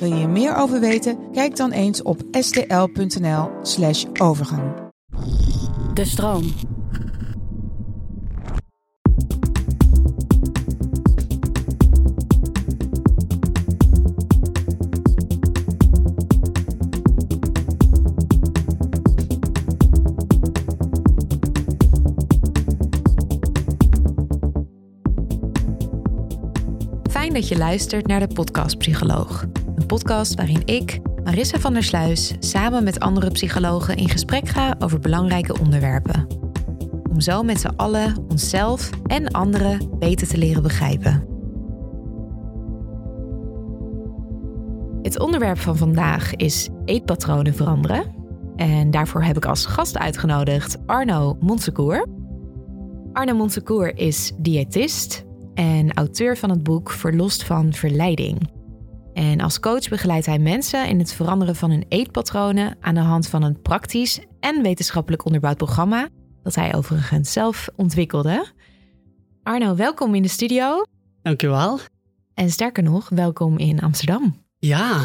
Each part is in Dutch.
Wil je er meer over weten? Kijk dan eens op stl.nl/slash overgang. De stroom. Fijn dat je luistert naar de Podcast Psycholoog. Een podcast waarin ik, Marissa van der Sluis, samen met andere psychologen in gesprek ga over belangrijke onderwerpen. Om zo met z'n allen onszelf en anderen beter te leren begrijpen. Het onderwerp van vandaag is eetpatronen veranderen. En daarvoor heb ik als gast uitgenodigd Arno Monsecour. Arno Monsecour is diëtist, en auteur van het boek Verlost van Verleiding. En als coach begeleidt hij mensen in het veranderen van hun eetpatronen aan de hand van een praktisch en wetenschappelijk onderbouwd programma, dat hij overigens zelf ontwikkelde. Arno, welkom in de studio. Dankjewel. En sterker nog, welkom in Amsterdam. Ja.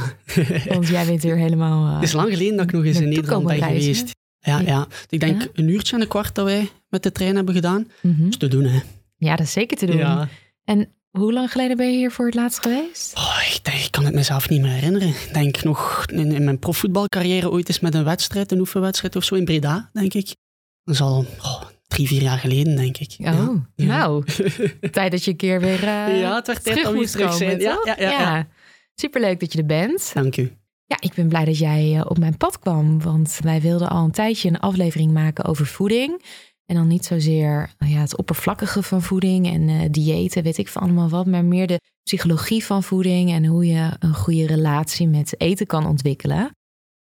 Want jij bent hier helemaal. Uh, het is lang geleden dat ik nog eens in Nederland ben geweest. Ja, ja. Ik denk ja? een uurtje en een kwart dat wij met de trein hebben gedaan. Mm -hmm. Dat is te doen, hè. Ja, dat is zeker te doen. Ja. En hoe lang geleden ben je hier voor het laatst geweest? Oh, ik, kan het mezelf niet meer herinneren. Ik denk nog in, in, mijn profvoetbalcarrière ooit eens met een wedstrijd, een oefenwedstrijd of zo in Breda, denk ik. Dat is al oh, drie, vier jaar geleden, denk ik. Oh, ja. nou. tijd dat je een keer weer uh, Ja, het werd om weer terug zijn. Ja, ja, ja, ja. Superleuk dat je er bent. Dank u. Ja, ik ben blij dat jij op mijn pad kwam, want wij wilden al een tijdje een aflevering maken over voeding. En dan niet zozeer nou ja, het oppervlakkige van voeding en uh, diëten, weet ik van allemaal wat, maar meer de psychologie van voeding en hoe je een goede relatie met eten kan ontwikkelen.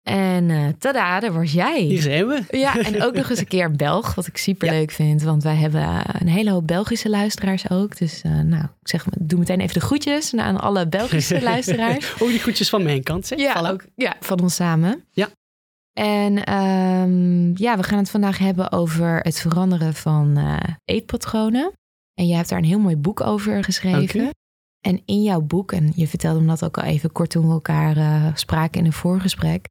En uh, tada, daar was jij. Hier zijn we. Ja, en ook nog eens een keer Belg, wat ik super leuk ja. vind. Want wij hebben een hele hoop Belgische luisteraars ook. Dus uh, nou, ik zeg, doe meteen even de groetjes aan alle Belgische luisteraars. ook die groetjes van mijn kant, zeg. Ja, ook, ja, van ons samen. Ja. En um, ja, we gaan het vandaag hebben over het veranderen van uh, eetpatronen. En je hebt daar een heel mooi boek over geschreven. En in jouw boek, en je vertelde me dat ook al even kort toen we elkaar uh, spraken in een voorgesprek,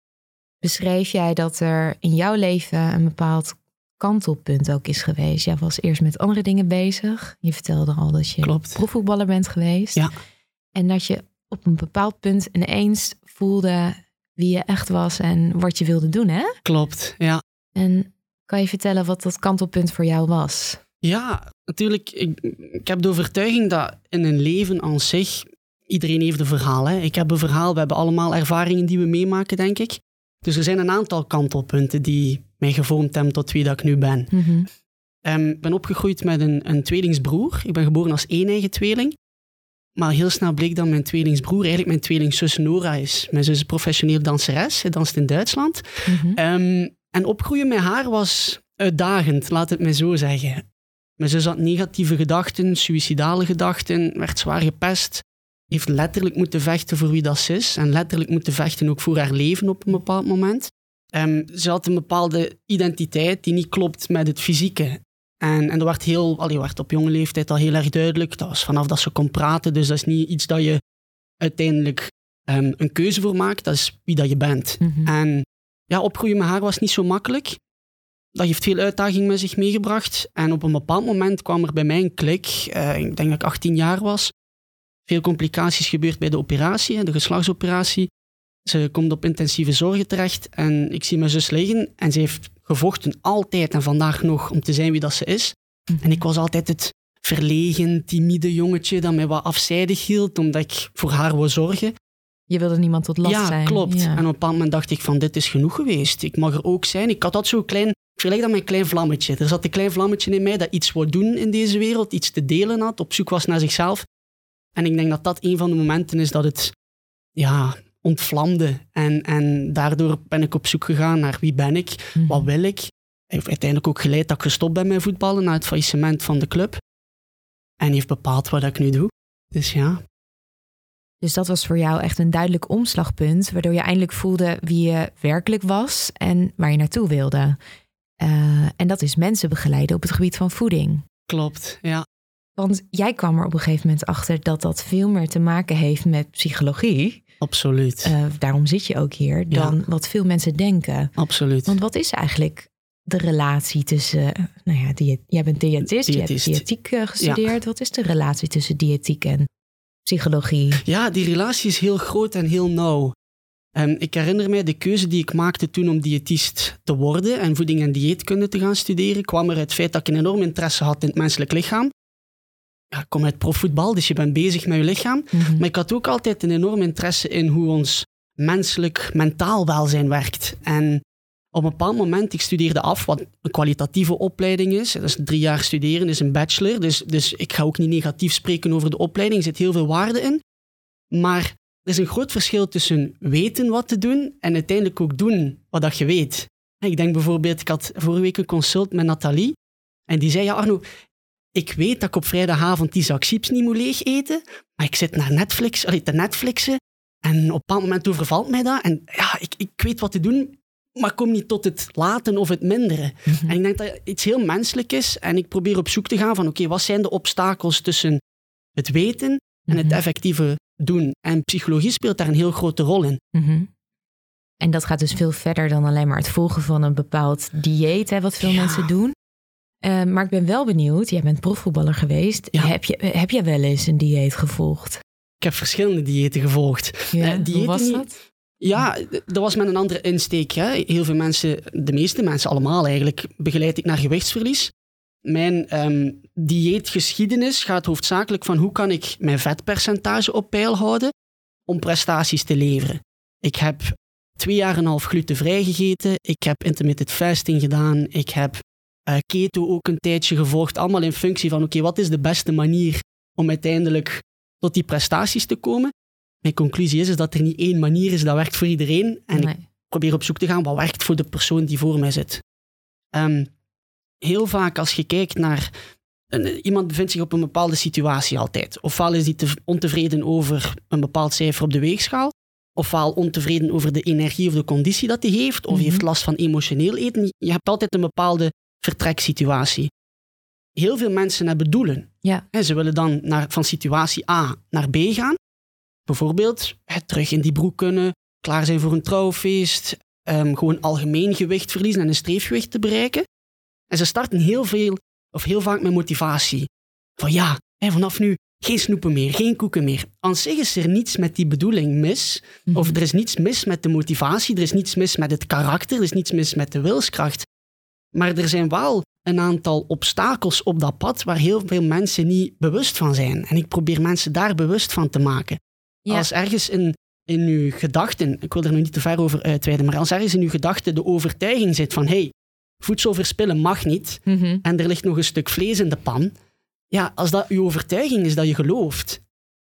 beschreef jij dat er in jouw leven een bepaald kantelpunt ook is geweest. Jij was eerst met andere dingen bezig. Je vertelde al dat je Klopt. profvoetballer bent geweest. Ja. En dat je op een bepaald punt ineens voelde wie je echt was en wat je wilde doen, hè? Klopt, ja. En kan je vertellen wat dat kantelpunt voor jou was? Ja, natuurlijk. Ik, ik heb de overtuiging dat in een leven aan zich iedereen heeft een verhaal. Hè? Ik heb een verhaal, we hebben allemaal ervaringen die we meemaken, denk ik. Dus er zijn een aantal kantelpunten die mij gevormd hebben tot wie dat ik nu ben. Mm -hmm. um, ik ben opgegroeid met een, een tweelingsbroer. Ik ben geboren als één eigen tweeling. Maar heel snel bleek dat mijn tweelingsbroer eigenlijk mijn tweelingzus Nora is. Mijn zus is professioneel danseres. Zij danst in Duitsland. Mm -hmm. um, en opgroeien met haar was uitdagend, laat het me zo zeggen. Mijn zus had negatieve gedachten, suïcidale gedachten, werd zwaar gepest. Heeft letterlijk moeten vechten voor wie dat ze is. En letterlijk moeten vechten ook voor haar leven op een bepaald moment. Um, ze had een bepaalde identiteit die niet klopt met het fysieke. En, en dat werd, heel, allee, werd op jonge leeftijd al heel erg duidelijk. Dat was vanaf dat ze kon praten. Dus dat is niet iets dat je uiteindelijk um, een keuze voor maakt. Dat is wie dat je bent. Mm -hmm. En ja, opgroeien met haar was niet zo makkelijk. Dat heeft veel uitdaging met zich meegebracht. En op een bepaald moment kwam er bij mij een klik. Uh, ik denk dat ik 18 jaar was. Veel complicaties gebeurd bij de operatie, de geslachtsoperatie. Ze komt op intensieve zorgen terecht en ik zie mijn zus liggen en ze heeft gevochten altijd en vandaag nog om te zijn wie dat ze is. Mm -hmm. En ik was altijd het verlegen, timide jongetje dat mij wat afzijdig hield omdat ik voor haar wou zorgen. Je wilde niemand tot last ja, zijn. Klopt. Ja, En op een bepaald moment dacht ik van dit is genoeg geweest. Ik mag er ook zijn. Ik had dat zo'n klein, ik vergelijk dat met een klein vlammetje. Er zat een klein vlammetje in mij dat iets wou doen in deze wereld, iets te delen had, op zoek was naar zichzelf. En ik denk dat dat een van de momenten is dat het ja, ontvlamde. En, en daardoor ben ik op zoek gegaan naar wie ben ik, Mhm. wat wil ik. heeft uiteindelijk ook geleid dat ik gestopt ben met voetballen na het faillissement van de club. En heeft bepaald wat ik nu doe. Dus ja. Dus dat was voor jou echt een duidelijk omslagpunt, waardoor je eindelijk voelde wie je werkelijk was en waar je naartoe wilde. Uh, en dat is mensen begeleiden op het gebied van voeding. Klopt, ja. Want jij kwam er op een gegeven moment achter dat dat veel meer te maken heeft met psychologie. Absoluut. Uh, daarom zit je ook hier, dan ja. wat veel mensen denken. Absoluut. Want wat is eigenlijk de relatie tussen, nou ja, die, jij bent diëtist, diëtist. je hebt diëtiek uh, gestudeerd. Ja. Wat is de relatie tussen diëtiek en psychologie? Ja, die relatie is heel groot en heel nauw. Um, ik herinner mij de keuze die ik maakte toen om diëtist te worden en voeding en dieetkunde te gaan studeren, kwam er uit het feit dat ik een enorm interesse had in het menselijk lichaam. Ja, ik kom uit profvoetbal, dus je bent bezig met je lichaam. Mm -hmm. Maar ik had ook altijd een enorm interesse in hoe ons menselijk mentaal welzijn werkt. En op een bepaald moment, ik studeerde af wat een kwalitatieve opleiding is. Dat is drie jaar studeren, is een bachelor. Dus, dus ik ga ook niet negatief spreken over de opleiding. Er zit heel veel waarde in. Maar er is een groot verschil tussen weten wat te doen en uiteindelijk ook doen wat dat je weet. Ik denk bijvoorbeeld, ik had vorige week een consult met Nathalie. En die zei, ja Arno, ik weet dat ik op vrijdagavond die zak chips niet moet leeg eten. Maar ik zit naar Netflix, allee, te Netflixen. En op een bepaald moment overvalt mij dat. En ja, ik, ik weet wat te doen maar kom niet tot het laten of het minderen. Mm -hmm. En ik denk dat iets heel menselijk is. En ik probeer op zoek te gaan van, oké, okay, wat zijn de obstakels tussen het weten en mm -hmm. het effectieve doen? En psychologie speelt daar een heel grote rol in. Mm -hmm. En dat gaat dus veel verder dan alleen maar het volgen van een bepaald dieet, hè, wat veel ja. mensen doen. Uh, maar ik ben wel benieuwd, jij bent profvoetballer geweest. Ja. Heb, je, heb jij wel eens een dieet gevolgd? Ik heb verschillende diëten gevolgd. Ja, uh, hoe was dat? Ja, dat was met een andere insteek. Hè. Heel veel mensen, de meeste mensen allemaal eigenlijk, begeleid ik naar gewichtsverlies. Mijn um, dieetgeschiedenis gaat hoofdzakelijk van hoe kan ik mijn vetpercentage op peil houden om prestaties te leveren. Ik heb twee jaar en een half glutenvrij gegeten. Ik heb intermittent fasting gedaan. Ik heb uh, keto ook een tijdje gevolgd. Allemaal in functie van, oké, okay, wat is de beste manier om uiteindelijk tot die prestaties te komen? Mijn conclusie is, is dat er niet één manier is dat werkt voor iedereen. En nee. ik probeer op zoek te gaan wat werkt voor de persoon die voor mij zit. Um, heel vaak als je kijkt naar... Een, iemand bevindt zich op een bepaalde situatie altijd. Ofwel is hij te, ontevreden over een bepaald cijfer op de weegschaal. Ofwel ontevreden over de energie of de conditie dat hij heeft. Of mm -hmm. heeft last van emotioneel eten. Je hebt altijd een bepaalde vertreksituatie. Heel veel mensen hebben doelen. Ja. En ze willen dan naar, van situatie A naar B gaan. Bijvoorbeeld het terug in die broek kunnen, klaar zijn voor een trouwfeest, um, gewoon algemeen gewicht verliezen en een streefgewicht te bereiken. En ze starten heel veel, of heel vaak met motivatie. Van ja, hè, vanaf nu geen snoepen meer, geen koeken meer. Aan zich is er niets met die bedoeling mis. Mm-hmm. Of er is niets mis met de motivatie, er is niets mis met het karakter, er is niets mis met de wilskracht. Maar er zijn wel een aantal obstakels op dat pad waar heel veel mensen niet bewust van zijn. En ik probeer mensen daar bewust van te maken. Ja. Als ergens in, in uw gedachten, ik wil er nu niet te ver over uitweiden, maar als ergens in uw gedachten de overtuiging zit van hey, voedsel verspillen mag niet mm-hmm. en er ligt nog een stuk vlees in de pan, ja, als dat uw overtuiging is dat je gelooft,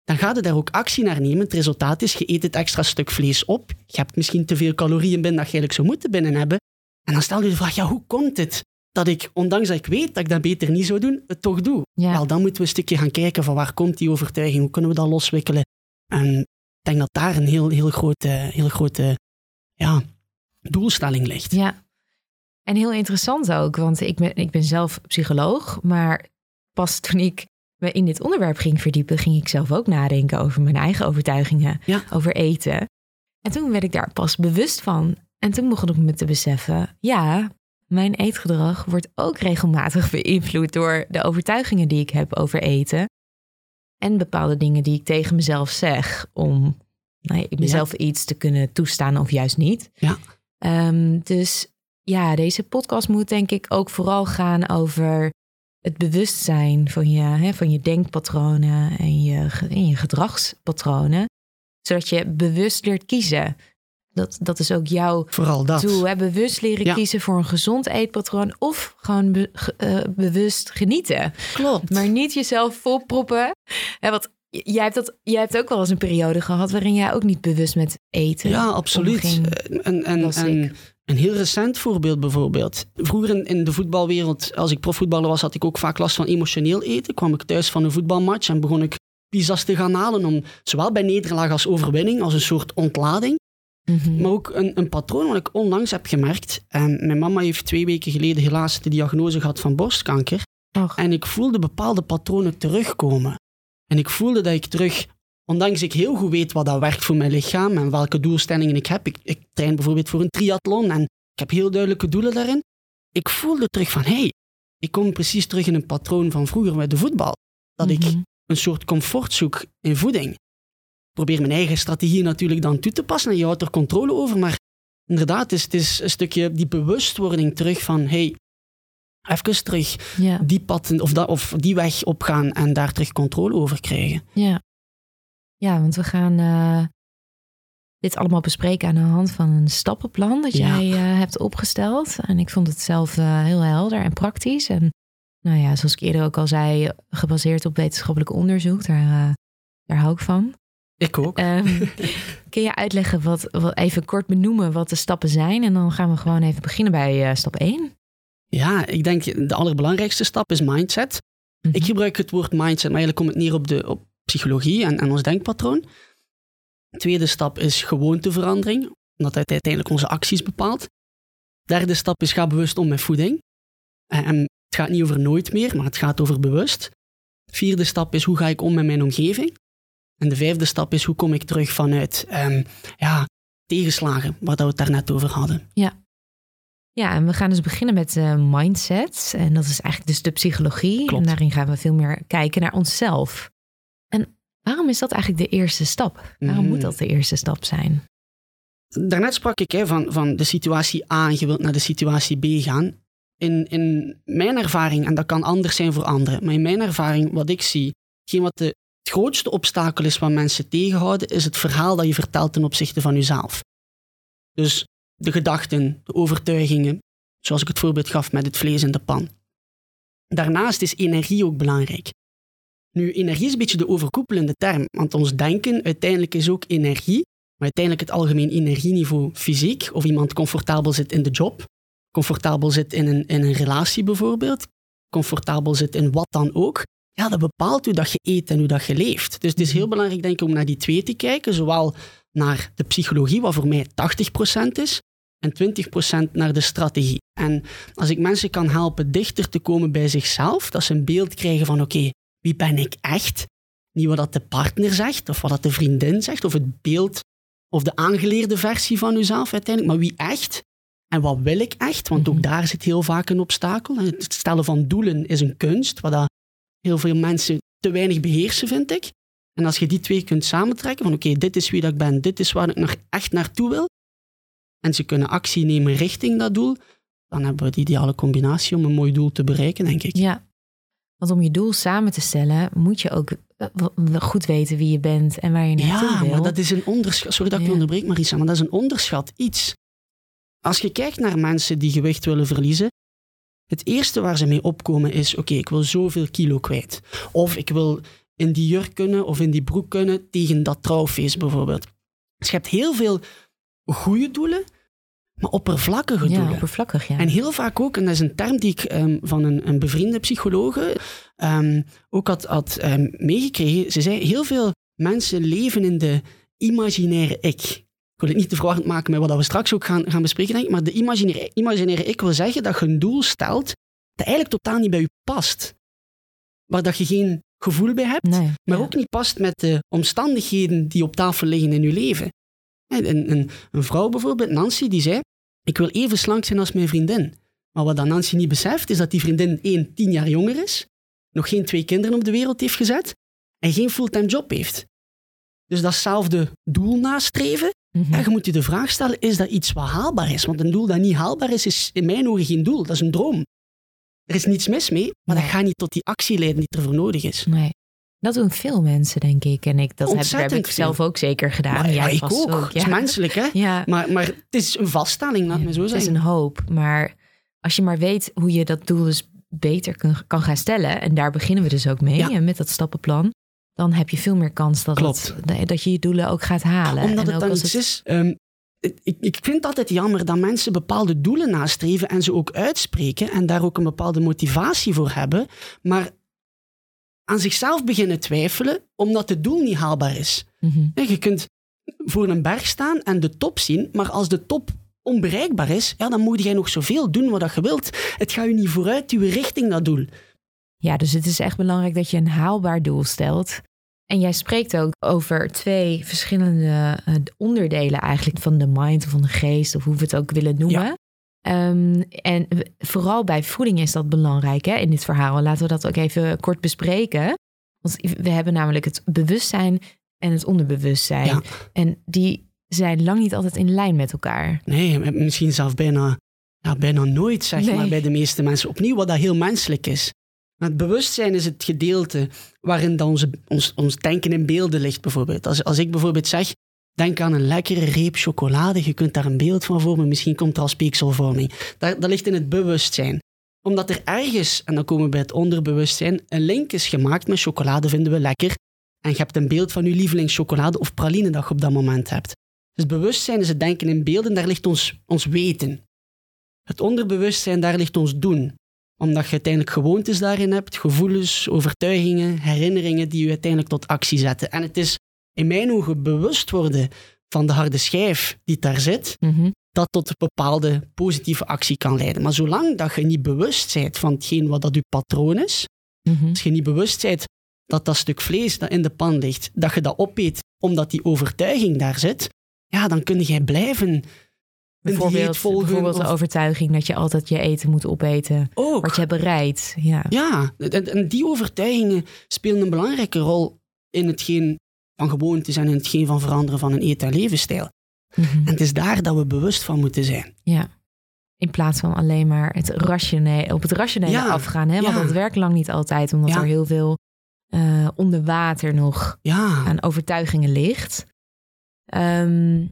dan gaat je daar ook actie naar nemen. Het resultaat is, je eet het extra stuk vlees op, je hebt misschien te veel calorieën binnen dat je eigenlijk zou moeten binnen hebben, en dan stel je de vraag, ja, hoe komt het dat ik, ondanks dat ik weet dat ik dat beter niet zou doen, het toch doe? Ja. Wel, dan moeten we een stukje gaan kijken van waar komt die overtuiging, hoe kunnen we dat loswikkelen? En ik denk dat daar een heel, heel grote, heel grote ja, doelstelling ligt. Ja, en heel interessant ook, want ik ben, ik ben zelf psycholoog, maar pas toen ik me in dit onderwerp ging verdiepen, ging ik zelf ook nadenken over mijn eigen overtuigingen, ja. over eten. En toen werd ik daar pas bewust van. En toen begon ik me te beseffen, ja, mijn eetgedrag wordt ook regelmatig beïnvloed door de overtuigingen die ik heb over eten. En bepaalde dingen die ik tegen mezelf zeg om nou, mezelf ja. iets te kunnen toestaan of juist niet. Ja. Um, dus ja, deze podcast moet denk ik ook vooral gaan over het bewustzijn van je, hè, van je denkpatronen en je, en je gedragspatronen. Zodat je bewust leert kiezen. Dat, dat is ook jouw Vooral dat. doel. Hè? Bewust leren ja. kiezen voor een gezond eetpatroon. Of gewoon be, uh, bewust genieten. Klopt. Maar niet jezelf volproppen. Hè, want jij hebt, dat, jij hebt ook wel eens een periode gehad... waarin jij ook niet bewust met eten Ja, absoluut. Omging, en, en, en Een heel recent voorbeeld bijvoorbeeld. Vroeger in, in de voetbalwereld, als ik profvoetballer was, had ik ook vaak last van emotioneel eten. Kwam ik thuis van een voetbalmatch en begon ik pizza's te gaan halen om zowel bij nederlaag als overwinning, als een soort ontlading. Mhm. Maar ook een, een patroon wat ik onlangs heb gemerkt. En mijn mama heeft twee weken geleden helaas de diagnose gehad van borstkanker. Och. En ik voelde bepaalde patronen terugkomen. En ik voelde dat ik terug, ondanks ik heel goed weet wat dat werkt voor mijn lichaam en welke doelstellingen ik heb. Ik, ik train bijvoorbeeld voor een triathlon en ik heb heel duidelijke doelen daarin. Ik voelde terug van, hé, hey, ik kom precies terug in een patroon van vroeger met de voetbal. Dat ik Mhm. een soort comfort zoek in voeding. Ik probeer mijn eigen strategie natuurlijk dan toe te passen en je houdt er controle over. Maar inderdaad, het is, het is een stukje die bewustwording terug van hey, even terug Ja, die pad of, dat, of die weg opgaan en daar terug controle over krijgen. ja. ja, want we gaan eh, dit allemaal bespreken aan de hand van een stappenplan dat Ja. jij eh, hebt opgesteld. En ik vond het zelf eh, heel helder en praktisch. En nou ja, zoals ik eerder ook al zei, gebaseerd op wetenschappelijk onderzoek. Daar, daar hou ik van. Ik ook. Ehm, kun je uitleggen wat, wat, even kort benoemen wat de stappen zijn? En dan gaan we gewoon even beginnen bij eh, stap 1. Ja, ik denk de allerbelangrijkste stap is mindset. Mhm. Ik gebruik het woord mindset, maar eigenlijk komt het neer op, de, op psychologie en, en ons denkpatroon. Tweede stap is gewoonteverandering, omdat het uiteindelijk onze acties bepaalt. Derde stap is ga bewust om met voeding. En, en het gaat niet over nooit meer, maar het gaat over bewust. Vierde stap is hoe ga ik om met mijn omgeving. En de vijfde stap is hoe kom ik terug vanuit ehm, ja, tegenslagen, waar we het daarnet over hadden. Ja, en we gaan dus beginnen met eh, mindset. En dat is eigenlijk dus de psychologie. Klopt. En daarin gaan we veel meer kijken naar onszelf. En waarom is dat eigenlijk de eerste stap? Waarom Mm. moet dat de eerste stap zijn? Daarnet sprak ik hè, van, van de situatie A en je wilt naar de situatie B gaan. In, in mijn ervaring, en dat kan anders zijn voor anderen, maar in mijn ervaring, wat ik zie, hetgeen wat de, het grootste obstakel is wat mensen tegenhouden, is het verhaal dat je vertelt ten opzichte van jezelf. Dus de gedachten, de overtuigingen, zoals ik het voorbeeld gaf met het vlees in de pan. Daarnaast is energie ook belangrijk. Nu, energie is een beetje de overkoepelende term, want ons denken uiteindelijk is ook energie, maar uiteindelijk het algemeen energieniveau fysiek, of iemand comfortabel zit in de job, comfortabel zit in een, in een relatie bijvoorbeeld, comfortabel zit in wat dan ook, ja, dat bepaalt hoe dat je eet en hoe dat je leeft. Dus het is heel belangrijk denk ik om naar die twee te kijken, zowel naar de psychologie, wat voor mij 80% is, en 20% naar de strategie. En als ik mensen kan helpen dichter te komen bij zichzelf, dat ze een beeld krijgen van oké, wie ben ik echt? Niet wat dat de partner zegt, of wat dat de vriendin zegt, of het beeld of de aangeleerde versie van uzelf uiteindelijk, maar wie echt? En wat wil ik echt? Want ook Mhm. daar zit heel vaak een obstakel. Het stellen van doelen is een kunst, wat dat heel veel mensen te weinig beheersen, vind ik. En als je die twee kunt samentrekken, van oké, dit is wie dat ik ben, dit is waar ik nog echt naartoe wil, en ze kunnen actie nemen richting dat doel, dan hebben we de ideale combinatie om een mooi doel te bereiken, denk ik. Ja, want om je doel samen te stellen, moet je ook eh, goed weten wie je bent en waar je naartoe Ja, wil. maar dat is een onderschat. Sorry dat ik je Ja. onderbreek, Marisa, maar dat is een onderschat iets. Als je kijkt naar mensen die gewicht willen verliezen, het eerste waar ze mee opkomen is: oké, ik wil zoveel kilo kwijt. Of ik wil in die jurk kunnen of in die broek kunnen tegen dat trouwfeest bijvoorbeeld. Dus je hebt heel veel goede doelen, maar oppervlakkige ja, doelen. oppervlakkig, ja. En heel vaak ook, en dat is een term die ik ehm, van een, een bevriende psychologe ehm, ook had, had ehm, meegekregen. Ze zei, heel veel mensen leven in de imaginaire ik. Ik wil het niet te verwarrend maken met wat we straks ook gaan, gaan bespreken, denk ik, maar de imaginaire, imaginaire ik wil zeggen dat je een doel stelt dat eigenlijk totaal niet bij je past. Waar dat je geen gevoel bij hebt, nee, maar ja. ook niet past met de omstandigheden die op tafel liggen in je leven. Een, een, een, vrouw bijvoorbeeld, Nancy, die zei: Ik wil even slank zijn als mijn vriendin. Maar wat dan Nancy niet beseft, is dat die vriendin één, tien jaar jonger is, nog geen twee kinderen op de wereld heeft gezet en geen fulltime job heeft. Dus datzelfde doel nastreven, Mhm. ja, je moet je de vraag stellen, is dat iets wat haalbaar is? Want een doel dat niet haalbaar is, is in mijn ogen geen doel. Dat is een droom. Er is niets mis mee, maar dat gaat niet tot die actie leiden die ervoor nodig is. Nee. Dat doen veel mensen, denk ik. En ik, dat heb, ik zelf ook zeker gedaan. maar, maar ik vast ook. Het is ja. menselijk, hè? Ja, Maar, maar het is een vaststelling, laat me zo het is zeggen. een hoop. Maar als je maar weet hoe je dat doel dus beter kan, kan gaan stellen. En daar beginnen we dus ook mee. Ja. En met dat stappenplan. Dan heb je veel meer kans dat, Klopt. het- dat je je doelen ook gaat halen. Omdat en het ook dan iets het- is... ehm, ik, ik vind het altijd jammer dat mensen bepaalde doelen nastreven en ze ook uitspreken en daar ook een bepaalde motivatie voor hebben, maar aan zichzelf beginnen twijfelen omdat het doel niet haalbaar is. Mhm. Je kunt voor een berg staan en de top zien, maar als de top onbereikbaar is, ja, dan moet jij nog zoveel doen wat je wilt. Het gaat je niet vooruit duwen richting dat doel. Ja, dus het is echt belangrijk dat je een haalbaar doel stelt. En jij spreekt ook over twee verschillende eh, onderdelen eigenlijk van de mind of van de geest, of hoe we het ook willen noemen. Ja. Ehm, en vooral bij voeding is dat belangrijk hè, in dit verhaal. Laten we dat ook even kort bespreken. Want we hebben namelijk het bewustzijn en het onderbewustzijn. Ja. En die zijn lang niet altijd in lijn met elkaar. Nee, misschien zelfs bijna, ja, bijna nooit, zeg Nee. maar, bij de meeste mensen. Opnieuw, wat dat heel menselijk is. Maar het bewustzijn is het gedeelte waarin dan onze, ons, ons denken in beelden ligt, bijvoorbeeld. Als, als ik bijvoorbeeld zeg, denk aan een lekkere reep chocolade, je kunt daar een beeld van vormen, misschien komt er al speekselvorming. Dat, dat ligt in het bewustzijn. Omdat er ergens, en dan komen we bij het onderbewustzijn, een link is gemaakt met chocolade vinden we lekker. En je hebt een beeld van je lievelingschocolade of praline dat je op dat moment hebt. Dus bewustzijn is het denken in beelden, daar ligt ons, ons weten. Het onderbewustzijn, daar ligt ons doen. Omdat je uiteindelijk gewoontes daarin hebt, gevoelens, overtuigingen, herinneringen die je uiteindelijk tot actie zetten. En het is in mijn ogen bewust worden van de harde schijf die daar zit, Mhm. dat tot een bepaalde positieve actie kan leiden. Maar zolang dat je niet bewust bent van hetgeen wat dat je patroon is, Mhm. als je niet bewust bent dat dat stuk vlees dat in de pan ligt, dat je dat opeet omdat die overtuiging daar zit, ja, dan kun jij blijven Bijvoorbeeld, bijvoorbeeld de of- overtuiging dat je altijd je eten moet opeten. ook. Wat je bereidt. Ja. Ja, en, en die overtuigingen spelen een belangrijke rol in hetgeen van gewoontes en in hetgeen van veranderen van een eet- en levensstijl. Mhm. En het is daar dat we bewust van moeten zijn. ja. In plaats van alleen maar het rationele, op het rationele Ja, afgaan. Hè? Want ja. dat werkt lang niet altijd. Omdat Ja. er heel veel eh, onder water nog aan overtuigingen ligt. Ehm,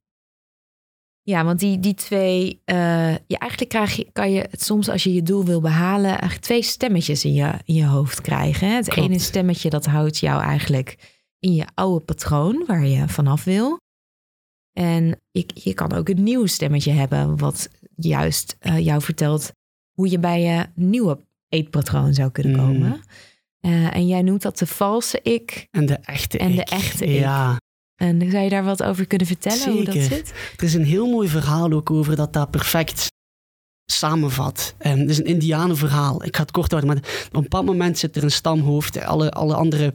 ja, want die, die twee... eh, ja, eigenlijk krijg je, kan je het soms als je je doel wil behalen... eigenlijk twee stemmetjes in je, in je hoofd krijgen. Hè? Het Klopt. ene stemmetje dat houdt jou eigenlijk in je oude patroon... waar je vanaf wil. En je, je kan ook een nieuw stemmetje hebben... wat juist eh, jou vertelt hoe je bij je nieuwe eetpatroon zou kunnen Mm. komen. Eh, en jij noemt dat de valse ik... en de echte En de ik. echte ik. Ja, En zou je daar wat over kunnen vertellen hoe dat zit? er is een heel mooi verhaal ook over dat dat perfect samenvat. Ehm, het is een indianenverhaal. Ik ga het kort houden, maar op een bepaald moment zit er een stamhoofd. Alle, alle andere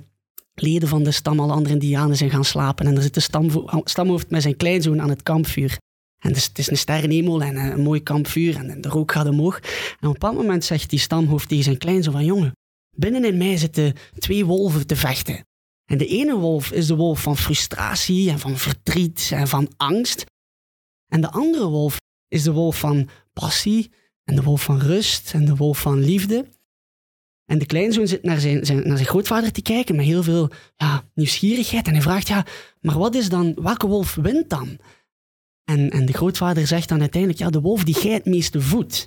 leden van de stam, alle andere indianen zijn gaan slapen. En er zit een stamvo- stamhoofd met zijn kleinzoon aan het kampvuur. En het is, het is een sterrenhemel en een, een mooi kampvuur en de rook gaat omhoog. En op een bepaald moment zegt die stamhoofd tegen zijn kleinzoon van... Jongen, binnenin mij zitten twee wolven te vechten. En de ene wolf is de wolf van frustratie en van verdriet en van angst. En de andere wolf is de wolf van passie en de wolf van rust en de wolf van liefde. En de kleinzoon zit naar zijn, naar zijn grootvader te kijken met heel veel ja, nieuwsgierigheid. En hij vraagt, ja, maar wat is dan, welke wolf wint dan? En, en de grootvader zegt dan uiteindelijk, ja, de wolf die jij het meeste voedt.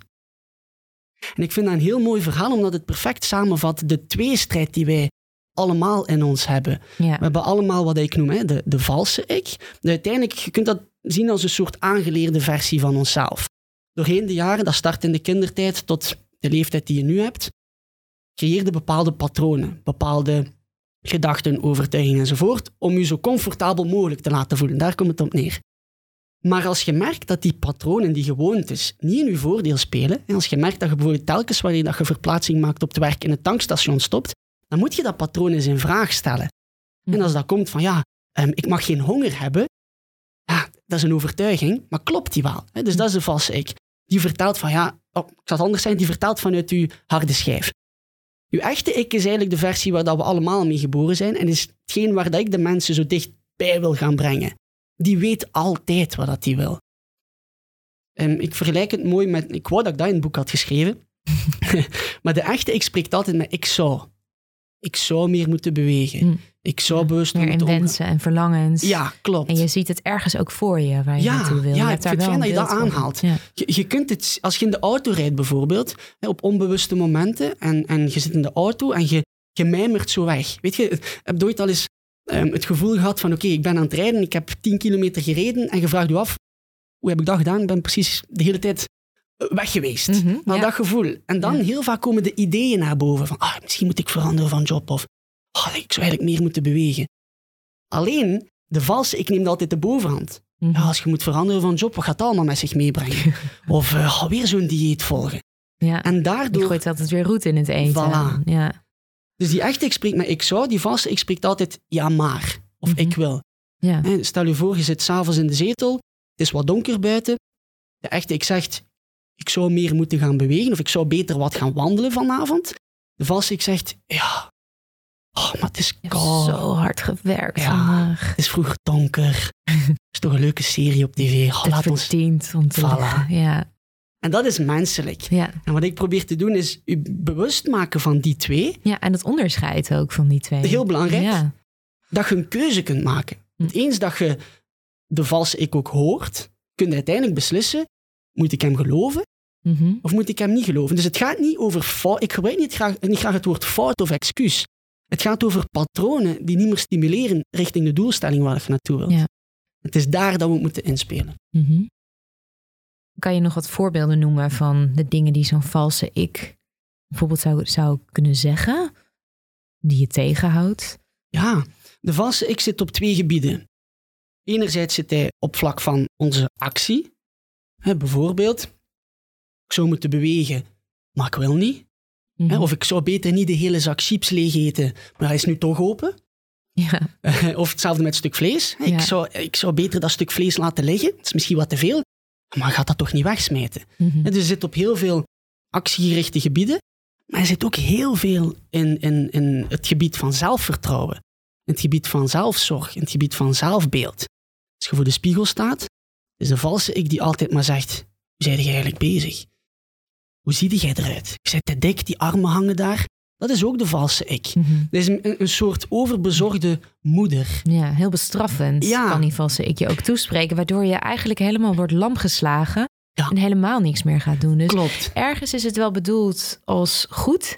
En ik vind dat een heel mooi verhaal, omdat het perfect samenvat de tweestrijd die wij allemaal in ons hebben. Ja. We hebben allemaal wat ik noem hè, de, de valse ik. De uiteindelijk, je kunt dat zien als een soort aangeleerde versie van onszelf. Doorheen de jaren, dat start in de kindertijd tot de leeftijd die je nu hebt, creëerde bepaalde patronen, bepaalde gedachten, overtuigingen enzovoort, om je zo comfortabel mogelijk te laten voelen. Daar komt het op neer. Maar als je merkt dat die patronen, die gewoontes, niet in je voordeel spelen, en als je merkt dat je bijvoorbeeld telkens wanneer dat je verplaatsing maakt op het werk in het tankstation stopt, dan moet je dat patroon eens in vraag stellen. En als dat komt van ja, ehm, ik mag geen honger hebben, ja, dat is een overtuiging, maar klopt die wel? Hè? Dus dat is de valse ik. Die vertelt van ja, oh, ik zal het anders zijn, die vertelt vanuit uw harde schijf. Uw echte ik is eigenlijk de versie waar dat we allemaal mee geboren zijn en is hetgeen waar dat ik de mensen zo dichtbij wil gaan brengen. Die weet altijd wat dat die wil. Ehm, ik vergelijk het mooi met, ik wou dat ik dat in het boek had geschreven, maar de echte ik spreekt altijd met ik zou. Ik zou meer moeten bewegen. Mm. Ik zou bewust Meer moeten omgaan. wensen en verlangens. Ja, klopt. En je ziet het ergens ook voor je waar je Ja, naartoe wil. ja, ik vind wel fijn dat je dat aanhaalt. Ja. Je, je kunt het, als je in de auto rijdt bijvoorbeeld, hè, op onbewuste momenten, en, en je zit in de auto en je, je mijmert zo weg. Weet je, heb je ooit al eens ehm, het gevoel gehad van, oké, ik ben aan het rijden, ik heb 10 kilometer gereden, en je vraagt je af, hoe heb ik dat gedaan? Ik ben precies de hele tijd weg geweest. Maar ja. dat gevoel. En dan Ja. heel vaak komen de ideeën naar boven. Van, ah, misschien moet ik veranderen van job. Of ah, ik zou eigenlijk meer moeten bewegen. Alleen, de valse ik neemt altijd de bovenhand. Mhm. Als je moet veranderen van job, wat gaat dat allemaal met zich meebrengen? of ah, weer zo'n dieet volgen. ja. En daardoor... gooit altijd weer roet in het eten. Voilà. Ja. Dus die echte ik spreek met ik zou, die valse ik spreekt altijd ja maar. Of Mhm. ik wil. Ja. Stel je voor, je zit s'avonds in de zetel, het is wat donker buiten. De echte ik zegt, ik zou meer moeten gaan bewegen of ik zou beter wat gaan wandelen vanavond. De valse ik zegt, ja, oh, maar het is koud, zo hard gewerkt Ja. vandaag. het is vroeg donker, het is toch een leuke serie op tv. Oh, ons... verdient om te Voilà. Ja. En dat is menselijk. Ja. En wat ik probeer te doen is u bewust maken van die twee. ja, en het onderscheid ook van die twee. Heel belangrijk. Ja. dat je een keuze kunt maken. Hm. Want eens dat je de valse ik ook hoort, kun je uiteindelijk beslissen, moet ik hem geloven Mhm. of moet ik hem niet geloven? Dus het gaat niet over fout. Ik gebruik niet graag, niet graag het woord fout of excuus. Het gaat over patronen die niet meer stimuleren richting de doelstelling waar je naartoe wilt. Ja. Het is daar dat we moeten inspelen. Mhm. Kan je nog wat voorbeelden noemen van de dingen die zo'n valse ik bijvoorbeeld zou, zou kunnen zeggen, die je tegenhoudt? Ja, de valse ik zit op twee gebieden. Enerzijds zit hij op vlak van onze actie. Hè, bijvoorbeeld, ik zou moeten bewegen, maar ik wil niet. Mhm. Hè, Of ik zou beter niet de hele zak chips leeg eten, maar hij is nu toch open. Ja. Of hetzelfde met het stuk vlees. Ja. Ik, zou, ik zou beter dat stuk vlees laten liggen. Het is misschien wat te veel, maar gaat dat toch niet wegsmijten. Mhm. Dus je zit op heel veel actiegerichte gebieden, maar je zit ook heel veel in, in, in het gebied van zelfvertrouwen. In het gebied van zelfzorg, in het gebied van zelfbeeld. Als je voor de spiegel staat, is de valse ik die altijd maar zegt, hoe zijn je eigenlijk bezig? Hoe zie jij eruit? Je bent te dik, die armen hangen daar. Dat is ook de valse ik. Dat is een, een soort overbezorgde moeder. Ja, heel bestraffend Ja. kan die valse ik je ook toespreken, waardoor je eigenlijk helemaal wordt lamgeslagen Ja. en helemaal niks meer gaat doen. Dus Klopt. ergens is het wel bedoeld als goed,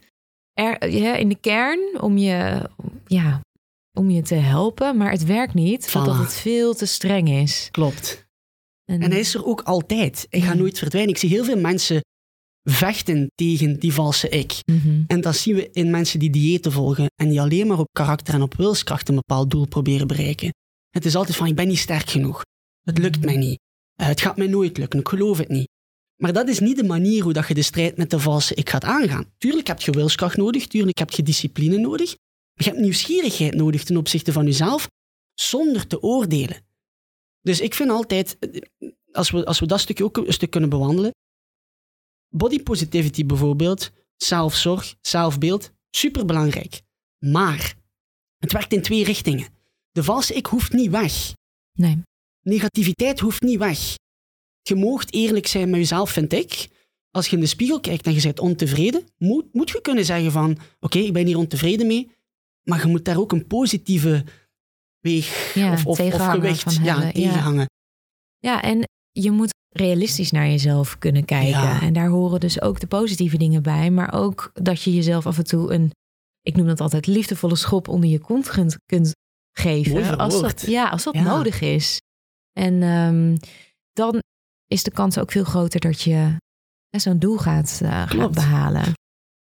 er, ja, in de kern, om je, ja, om je te helpen, maar het werkt niet, omdat Voilà. het veel te streng is. Klopt. En, En hij is er ook altijd. Hij gaat nooit verdwijnen. Ik zie heel veel mensen vechten tegen die valse ik. Mhm. En dat zien we in mensen die diëten volgen en die alleen maar op karakter en op wilskracht een bepaald doel proberen bereiken. Het is altijd van, ik ben niet sterk genoeg. Het lukt mij niet. Eh, het gaat mij nooit lukken. Ik geloof het niet. Maar dat is niet de manier hoe dat je de strijd met de valse ik gaat aangaan. Tuurlijk heb je wilskracht nodig, tuurlijk heb je discipline nodig. Maar je hebt nieuwsgierigheid nodig ten opzichte van jezelf, zonder te oordelen. Dus ik vind altijd, eh, als we, als we dat stukje ook een stuk kunnen bewandelen, body positivity bijvoorbeeld, zelfzorg, zelfbeeld, superbelangrijk. Maar het werkt in twee richtingen. De valse ik hoeft niet weg. Nee. Negativiteit hoeft niet weg. Je moogt eerlijk zijn met jezelf, vind ik. Als je in de spiegel kijkt en je bent ontevreden, moet, moet je kunnen zeggen van, oké, ik ben hier ontevreden mee, maar je moet daar ook een positieve weeg Ja, of, of, gewicht ja, tegenhangen. Ja, en je moet realistisch naar jezelf kunnen kijken. Ja. En daar horen dus ook de positieve dingen bij. Maar ook dat je jezelf af en toe een, ik noem dat altijd, liefdevolle schop onder je kont kunt, kunt geven. Als dat, ja, als dat Ja. nodig is. En ehm, dan is de kans ook veel groter dat je eh, zo'n doel gaat, eh, gaat behalen.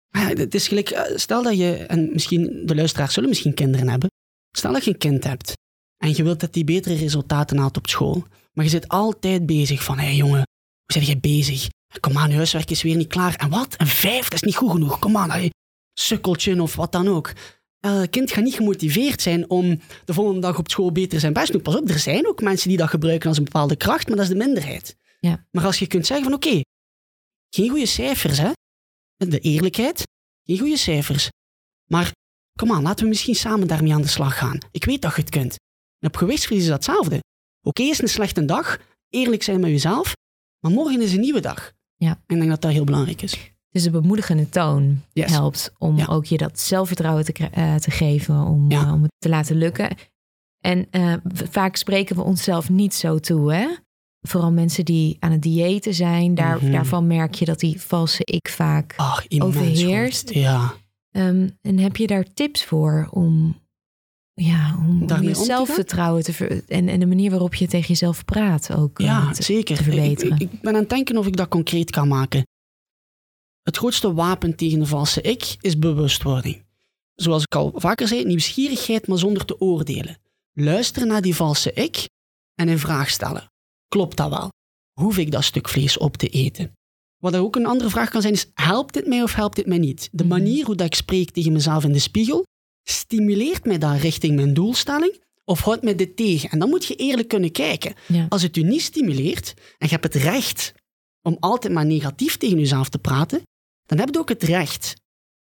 Ja, het is gelijk, eh, stel dat je, en misschien de luisteraars zullen misschien kinderen hebben. Stel dat je een kind hebt en je wilt dat die betere resultaten haalt op school. Maar je zit altijd bezig van, hé hey jongen, hoe zit jij bezig? Kom aan, je huiswerk is weer niet klaar. En wat? Een vijf, dat is niet goed genoeg. Kom aan, hey, sukkeltje of wat dan ook. Eh, Het kind gaat niet gemotiveerd zijn om de volgende dag op school beter zijn best te doen. Pas op, er zijn ook mensen die dat gebruiken als een bepaalde kracht, maar dat is de minderheid. Ja. Maar als je kunt zeggen van, oké, geen goede cijfers, hè? De eerlijkheid, geen goede cijfers. Maar kom aan, laten we misschien samen daarmee aan de slag gaan. Ik weet dat je het kunt. En op gewichtsverlies is dat hetzelfde. Oké, is een slechte dag, eerlijk zijn met jezelf, maar morgen is een nieuwe dag. Ja. En ik denk dat dat heel belangrijk is. Dus de bemoedigende toon Yes. helpt om Ja. ook je dat zelfvertrouwen te, eh, te geven, om, Ja. eh, om het te laten lukken. En eh, vaak spreken we onszelf niet zo toe, hè? Vooral mensen die aan het diëten zijn, daar, Mhm. daarvan merk je dat die valse ik vaak. Ach, Overheerst. goed. Ja. Ehm, en heb je daar tips voor om ja, om, je te zelfvertrouwen te ver- en, en de manier waarop je tegen jezelf praat ook eh, Ja, te- zeker. te verbeteren. Ik, ben aan het denken of ik dat concreet kan maken. Het grootste wapen tegen de valse ik is bewustwording. Zoals ik al vaker zei, nieuwsgierigheid, maar zonder te oordelen. Luisteren naar die valse ik en een vraag stellen. Klopt dat wel? Hoef ik dat stuk vlees op te eten? Wat ook een andere vraag kan zijn is, helpt dit mij of helpt dit mij niet? De Mhm. manier hoe dat ik spreek tegen mezelf in de spiegel, stimuleert mij dat richting mijn doelstelling of houdt mij dit tegen? En dan moet je eerlijk kunnen kijken. Ja. Als het u niet stimuleert en je hebt het recht om altijd maar negatief tegen jezelf te praten, dan heb je ook het recht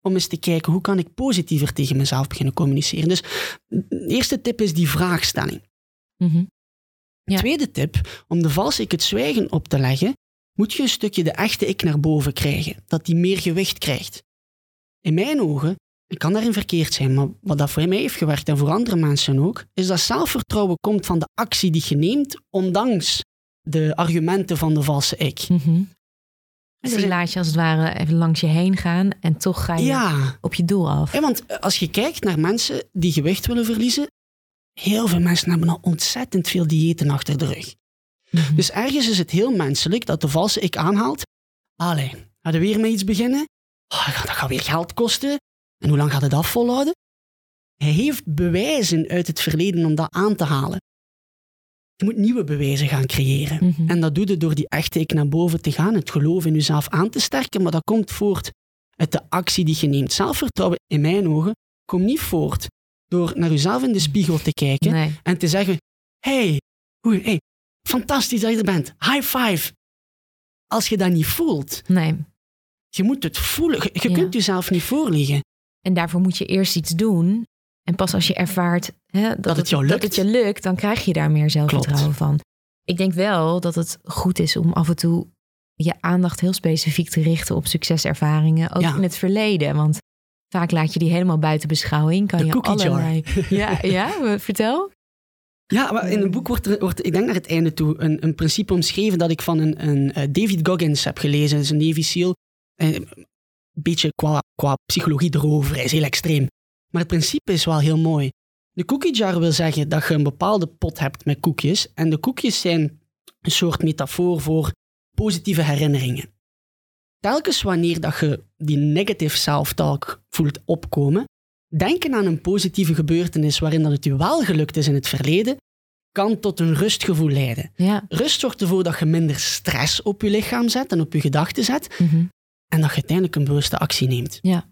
om eens te kijken hoe kan ik positiever tegen mezelf beginnen communiceren. Dus de eerste tip is die vraagstelling. Ja. Tweede tip, om de valse ik het zwijgen op te leggen, moet je een stukje de echte ik naar boven krijgen, dat die meer gewicht krijgt. In mijn ogen, ik kan daarin verkeerd zijn, maar wat dat voor mij heeft gewerkt en voor andere mensen ook, is dat zelfvertrouwen komt van de actie die je neemt, ondanks de argumenten van de valse ik. Er Dus die laat je als het ware even langs je heen gaan en toch ga je Ja, op je doel af. hè, want als je kijkt naar mensen die gewicht willen verliezen, heel veel mensen hebben al ontzettend veel diëten achter de rug. Mhm. Dus ergens is het heel menselijk dat de valse ik aanhaalt. Allee, gaan we weer met iets beginnen? Oh, dat gaat weer geld kosten. En hoe lang gaat het dat volhouden? Hij heeft bewijzen uit het verleden om dat aan te halen. Je moet nieuwe bewijzen gaan creëren. Mhm. En dat doe je door die echte ik naar boven te gaan, het geloof in jezelf aan te sterken, maar dat komt voort uit de actie die je neemt. Zelfvertrouwen, in mijn ogen, komt niet voort door naar jezelf in de spiegel te kijken Nee. en te zeggen: hey, hey, fantastisch dat je er bent, high five. Als je dat niet voelt, nee. je moet het voelen. Je, je Ja. kunt jezelf niet voorliegen. En daarvoor moet je eerst iets doen. En pas als je ervaart hè, dat, het jou dat lukt. het je lukt, dan krijg je daar meer zelfvertrouwen van. Ik denk wel dat het goed is om af en toe je aandacht heel specifiek te richten op succeservaringen, ook Ja. in het verleden. Want vaak laat je die helemaal buiten beschouwing. Kan De je cookie jar. allerlei... Ja, ja, vertel. Ja, maar in het boek wordt, er, wordt ik denk naar het einde toe, een, een principe omschreven dat ik van een, een eh, David Goggins heb gelezen. Dat is een Navy SEAL. Eh, Een beetje qua, qua psychologie erover, hij is heel extreem. Maar het principe is wel heel mooi. De cookie jar wil zeggen dat je een bepaalde pot hebt met koekjes. En de koekjes zijn een soort metafoor voor positieve herinneringen. Telkens wanneer dat je die negative self-talk voelt opkomen, denken aan een positieve gebeurtenis waarin dat het je wel gelukt is in het verleden, kan tot een rustgevoel leiden. Ja. Rust zorgt ervoor dat je minder stress op je lichaam zet en op je gedachten zet Mhm. en dat je uiteindelijk een bewuste actie neemt. Ja,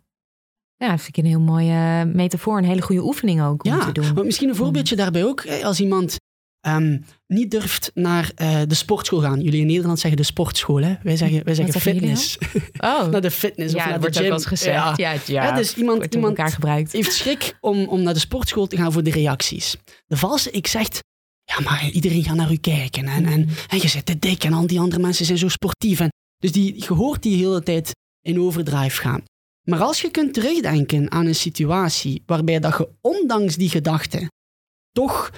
dat vind ik een heel mooie metafoor. Een hele goede oefening ook om Ja, te doen. misschien een voorbeeldje daarbij ook. Als iemand ehm, niet durft naar eh, de sportschool gaan. Jullie in Nederland zeggen de sportschool, hè? Wij zeggen, wij zeggen fitness. Oh, naar de fitness of ja, naar dat de wordt ook gym. gezegd. Ja. Ja, ja, Ja, dus iemand, iemand gebruikt. heeft schrik om, om naar de sportschool te gaan voor de reacties. De valse ik zegt, ja, maar iedereen gaat naar u kijken. En, en, en je zit te dik en al die andere mensen zijn zo sportief. En, dus die, je hoort die hele tijd in overdrive gaan. Maar als je kunt terugdenken aan een situatie waarbij dat je ondanks die gedachten toch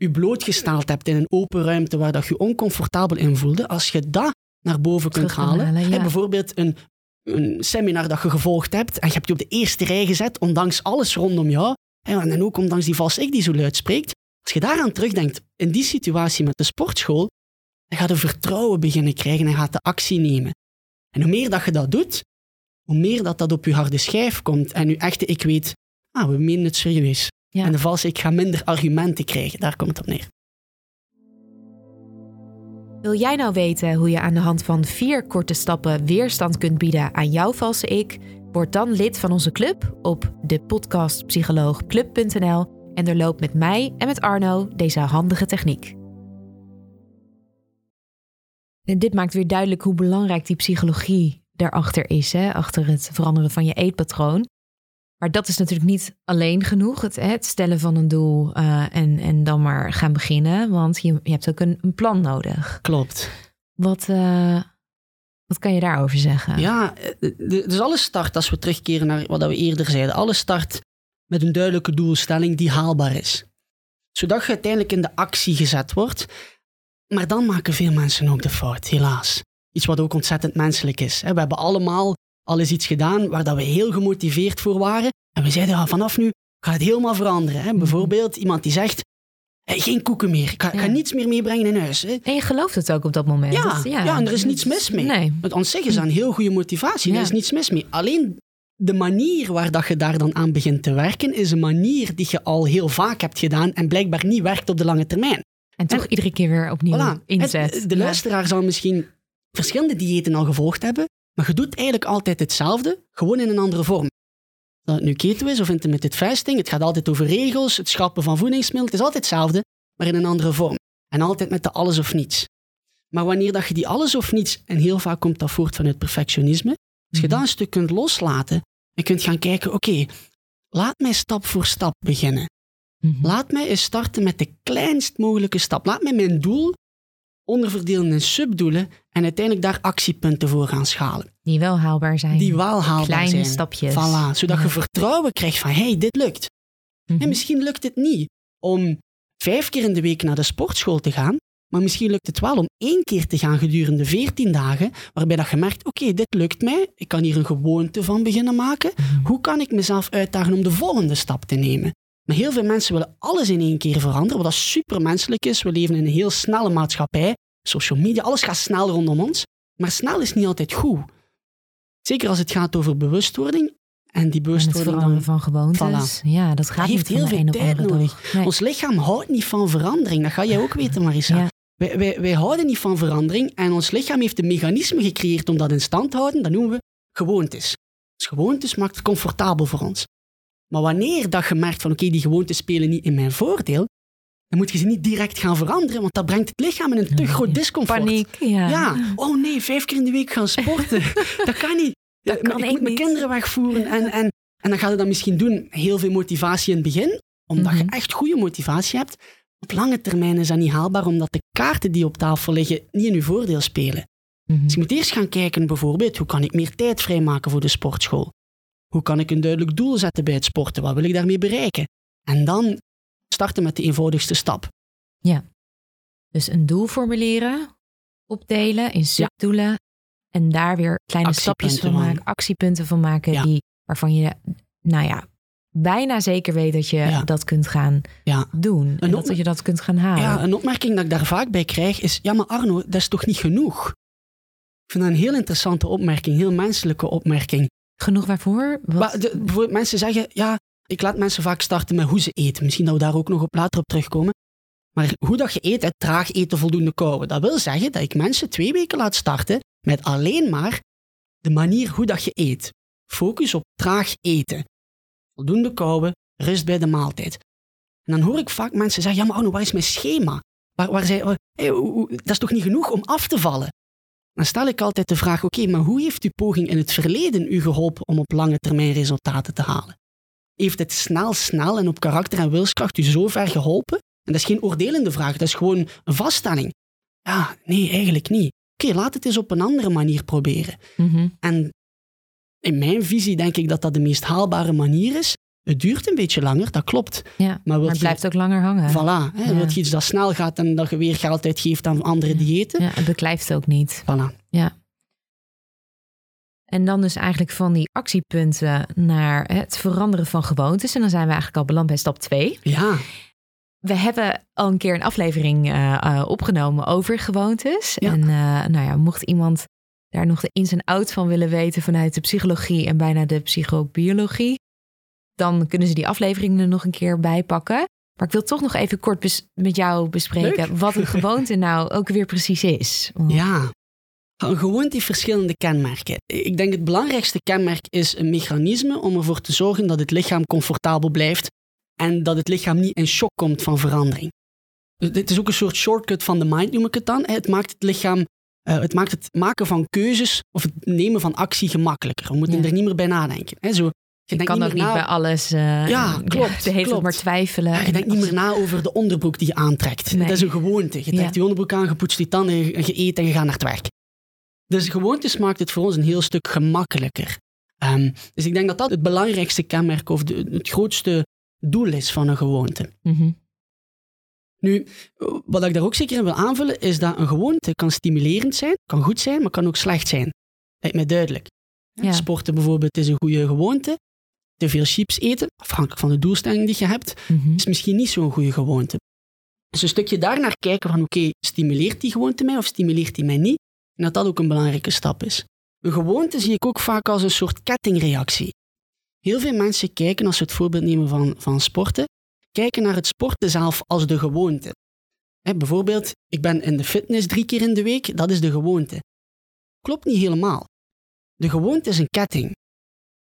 je blootgesteld hebt in een open ruimte waar dat je oncomfortabel in voelde, als je dat naar boven kunt halen, halen, ja. bijvoorbeeld een, een seminar dat je gevolgd hebt en je hebt je op de eerste rij gezet, ondanks alles rondom jou, hè, en ook ondanks die valse ik die zo luid spreekt, als je daaraan terugdenkt in die situatie met de sportschool, dan gaat je vertrouwen beginnen krijgen en gaat de actie nemen. En hoe meer dat je dat doet, hoe meer dat dat op je harde schijf komt en je echte ik weet, ah, we menen het serieus. Ja. En de valse ik ga minder argumenten krijgen, daar komt het op neer. Wil jij nou weten hoe je aan de hand van vier korte stappen weerstand kunt bieden aan jouw valse ik? Word dan lid van onze club op depodcastpsycholoogclub.nl en doorloop met mij en met Arno deze handige techniek. En dit maakt weer duidelijk hoe belangrijk die psychologie daarachter is, hè? achter het veranderen van je eetpatroon. Maar dat is natuurlijk niet alleen genoeg, het, het stellen van een doel eh, en, en dan maar gaan beginnen, want je, je hebt ook een, een plan nodig. Klopt. Wat, eh, wat kan je daarover zeggen? Ja, eh, dus alles start, als we terugkeren naar wat we eerder zeiden, alles start met een duidelijke doelstelling die haalbaar is. Zodat je uiteindelijk in de actie gezet wordt. Maar dan maken veel mensen ook de fout, helaas. Iets wat ook ontzettend menselijk is. We hebben allemaal al eens iets gedaan waar dat we heel gemotiveerd voor waren. En we zeiden, ja, vanaf nu ga het helemaal veranderen. Hè? Bijvoorbeeld iemand die zegt, hey, geen koeken meer, ik ga, ga, Ja. niets meer meebrengen in huis. Hè? En je gelooft het ook op dat moment. Ja, Dat- ja, en er is niets mis mee. Nee. Want zich is dat een heel goede motivatie, Ja. er is niets mis mee. Alleen de manier waar dat je daar dan aan begint te werken, is een manier die je al heel vaak hebt gedaan en blijkbaar niet werkt op de lange termijn. En toch En- iedere keer weer opnieuw Voilà. inzet. Het- de Ja. luisteraar zal misschien verschillende diëten al gevolgd hebben, maar je doet eigenlijk altijd hetzelfde, gewoon in een andere vorm. Dat het nu keto is of intermittent fasting, het gaat altijd over regels, het schrappen van voedingsmiddelen, het is altijd hetzelfde, maar in een andere vorm. En altijd met de alles of niets. Maar wanneer dat je die alles of niets, en heel vaak komt dat voort vanuit perfectionisme, als je Mhm. dat een stuk kunt loslaten en kunt gaan kijken, oké, laat mij stap voor stap beginnen. Mhm. Laat mij eens starten met de kleinst mogelijke stap. Laat mij mijn doel onderverdelen in subdoelen en uiteindelijk daar actiepunten voor gaan schalen. Die wel haalbaar zijn. Die wel haalbaar Kleine zijn. stapjes. Voilà, zodat Ja. je vertrouwen krijgt van, hey, dit lukt. Mhm. En misschien lukt het niet om vijf keer in de week naar de sportschool te gaan, maar misschien lukt het wel om één keer te gaan gedurende veertien dagen, waarbij dat je merkt, oké, dit lukt mij, ik kan hier een gewoonte van beginnen maken. Mhm. Hoe kan ik mezelf uitdagen om de volgende stap te nemen? Maar heel veel mensen willen alles in één keer veranderen, wat dat supermenselijk is. We leven in een heel snelle maatschappij. Social media, alles gaat snel rondom ons. Maar snel is niet altijd goed. Zeker als het gaat over bewustwording. En die bewustwording van gewoontes. Ja, dat gaat heeft heel veel tijd nodig. Nee. Ons lichaam houdt niet van verandering. Dat ga jij ook weten, Marissa. Ja. Wij, wij, wij houden niet van verandering. En ons lichaam heeft een mechanisme gecreëerd om dat in stand te houden. Dat noemen we gewoontes. Dus gewoontes maakt het comfortabel voor ons. Maar wanneer dat je merkt van oké, die gewoontes spelen niet in mijn voordeel, dan moet je ze niet direct gaan veranderen, want dat brengt het lichaam in een te groot discomfort. Paniek, ja. Ja, oh nee, vijf keer in de week gaan sporten. dat kan niet. Dat kan ik moet mijn kinderen wegvoeren. En, en, en dan ga je dat misschien doen. Heel veel motivatie in het begin, omdat je Mhm. echt goede motivatie hebt. Op lange termijn is dat niet haalbaar, omdat de kaarten die op tafel liggen niet in je voordeel spelen. Mhm. Dus je moet eerst gaan kijken, bijvoorbeeld, hoe kan ik meer tijd vrijmaken voor de sportschool? Hoe kan ik een duidelijk doel zetten bij het sporten? Wat wil ik daarmee bereiken? En dan starten met de eenvoudigste stap. Dus een doel formuleren, opdelen in subdoelen en daar weer kleine stapjes van maken, actiepunten van maken Ja. die, waarvan je, nou ja, bijna zeker weet dat je Ja. dat kunt gaan Ja. doen en dat je dat kunt gaan halen. Ja, een opmerking dat ik daar vaak bij krijg is: ja, maar Arno, dat is toch niet genoeg? Ik vind dat een heel interessante opmerking, heel menselijke opmerking. Genoeg waarvoor? Wat? Maar de, bijvoorbeeld mensen zeggen: ja, ik laat mensen vaak starten met hoe ze eten. Misschien dat we daar ook nog op later op terugkomen. Maar hoe dat je eet, traag eten, voldoende kauwen. Dat wil zeggen dat ik mensen twee weken laat starten met alleen maar de manier hoe dat je eet. Focus op traag eten. Voldoende kauwen, rust bij de maaltijd. En dan hoor ik vaak mensen zeggen, ja maar Arno, wat is mijn schema? Waar, waar dat is toch niet genoeg om af te vallen? Dan stel ik altijd de vraag, oké, maar hoe heeft uw poging in het verleden u geholpen om op lange termijn resultaten te halen? Heeft het snel, snel en op karakter en wilskracht u zo ver geholpen? En dat is geen oordelende vraag, dat is gewoon een vaststelling. Ja, nee, eigenlijk niet. Oké, laat het eens op een andere manier proberen. Mhm. En in mijn visie denk ik dat dat de meest haalbare manier is. Het duurt een beetje langer, dat klopt. Ja, Maar, het je- blijft ook langer hangen. Voilà, hè, Ja. wilt je iets dat snel gaat en dat je weer geld uitgeeft aan andere diëten? Ja, het beklijft ook niet. Voilà. En dan dus eigenlijk van die actiepunten naar het veranderen van gewoontes. En dan zijn we eigenlijk al beland bij stap 2. Ja, We hebben al een keer een aflevering eh, eh, opgenomen over gewoontes. Ja. En eh, nou ja, mocht iemand daar nog de ins en outs van willen weten vanuit de psychologie en bijna de psychobiologie, dan kunnen ze die aflevering er nog een keer bij pakken. Maar ik wil toch nog even kort met jou bespreken Leuk. wat een gewoonte nou ook weer precies is. Want- ja. Gewoonte heeft verschillende kenmerken. Ik denk het belangrijkste kenmerk is een mechanisme om ervoor te zorgen dat het lichaam comfortabel blijft en dat het lichaam niet in shock komt van verandering. Dus dit is ook een soort shortcut van de mind, noem ik het dan. Het maakt het lichaam, eh, het maakt het maken van keuzes of het nemen van actie gemakkelijker. We moeten Ja. er niet meer bij nadenken. Hè, Zo, Je kan ook meer niet na- bij alles. eh, Ja, klopt, tijd klopt. maar twijfelen. Ja, je denkt niet meer na over de onderbroek die je aantrekt. Nee. Dat is een gewoonte. Je trekt Ja. die onderbroek aan, je poetst die tanden, je, je eet en je gaat naar het werk. Dus gewoontes maakt het voor ons een heel stuk gemakkelijker. Ehm, dus ik denk dat dat het belangrijkste kenmerk of de, het grootste doel is van een gewoonte. Mhm. Nu, wat ik daar ook zeker in wil aanvullen, is dat een gewoonte kan stimulerend zijn, kan goed zijn, maar kan ook slecht zijn. Lijkt mij duidelijk. Ja. Sporten bijvoorbeeld is een goede gewoonte. te veel chips eten, afhankelijk van de doelstelling die je hebt, Mhm. is misschien niet zo'n goede gewoonte. Dus een stukje daarnaar kijken van oké, stimuleert die gewoonte mij of stimuleert die mij niet? En dat dat ook een belangrijke stap is. Een gewoonte zie ik ook vaak als een soort kettingreactie. Heel veel mensen kijken, als we het voorbeeld nemen van, van sporten, kijken naar het sporten zelf als de gewoonte. Bijvoorbeeld, ik ben in de fitness drie keer in de week, dat is de gewoonte. Klopt niet helemaal. De gewoonte is een ketting.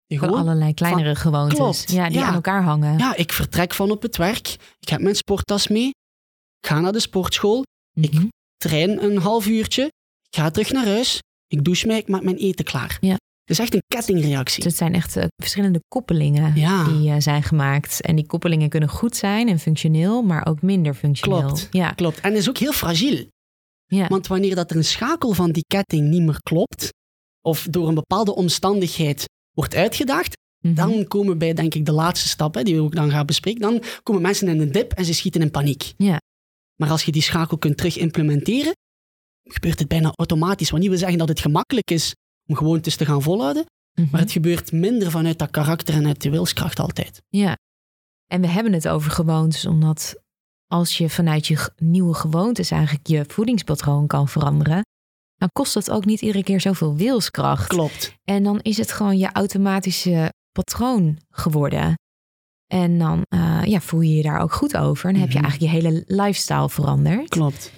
De Van allerlei kleinere gewoontes. Klopt, Ja, die ja. aan elkaar hangen. Ja, ik vertrek van op het werk, ik heb mijn sporttas mee, ik ga naar de sportschool, ik Mhm. train een half uurtje, ik ga terug naar huis, ik douche mij, ik maak mijn eten klaar. Ja. Het is echt een kettingreactie. Dus het zijn echt eh, verschillende koppelingen Ja. die eh, zijn gemaakt. En die koppelingen kunnen goed zijn en functioneel, maar ook minder functioneel. Klopt. Ja. Klopt. En is ook heel fragiel. Ja. Want wanneer dat er een schakel van die ketting niet meer klopt, of door een bepaalde omstandigheid wordt uitgedaagd, Mhm. dan komen bij, denk ik, de laatste stap, hè, die we ook dan gaan bespreken. Dan komen mensen in een dip en ze schieten in paniek. Ja. Maar als je die schakel kunt terug implementeren, gebeurt het bijna automatisch. Wat niet wil zeggen dat het gemakkelijk is om gewoontes te gaan volhouden, Mhm. maar het gebeurt minder vanuit dat karakter en uit de wilskracht altijd. Ja. En we hebben het over gewoontes, omdat als je vanuit je nieuwe gewoontes eigenlijk je voedingspatroon kan veranderen, dan kost dat ook niet iedere keer zoveel wilskracht. Klopt. En dan is het gewoon je automatische patroon geworden. En dan eh, ja, voel je je daar ook goed over. En dan heb je Mhm. eigenlijk je hele lifestyle veranderd. Klopt.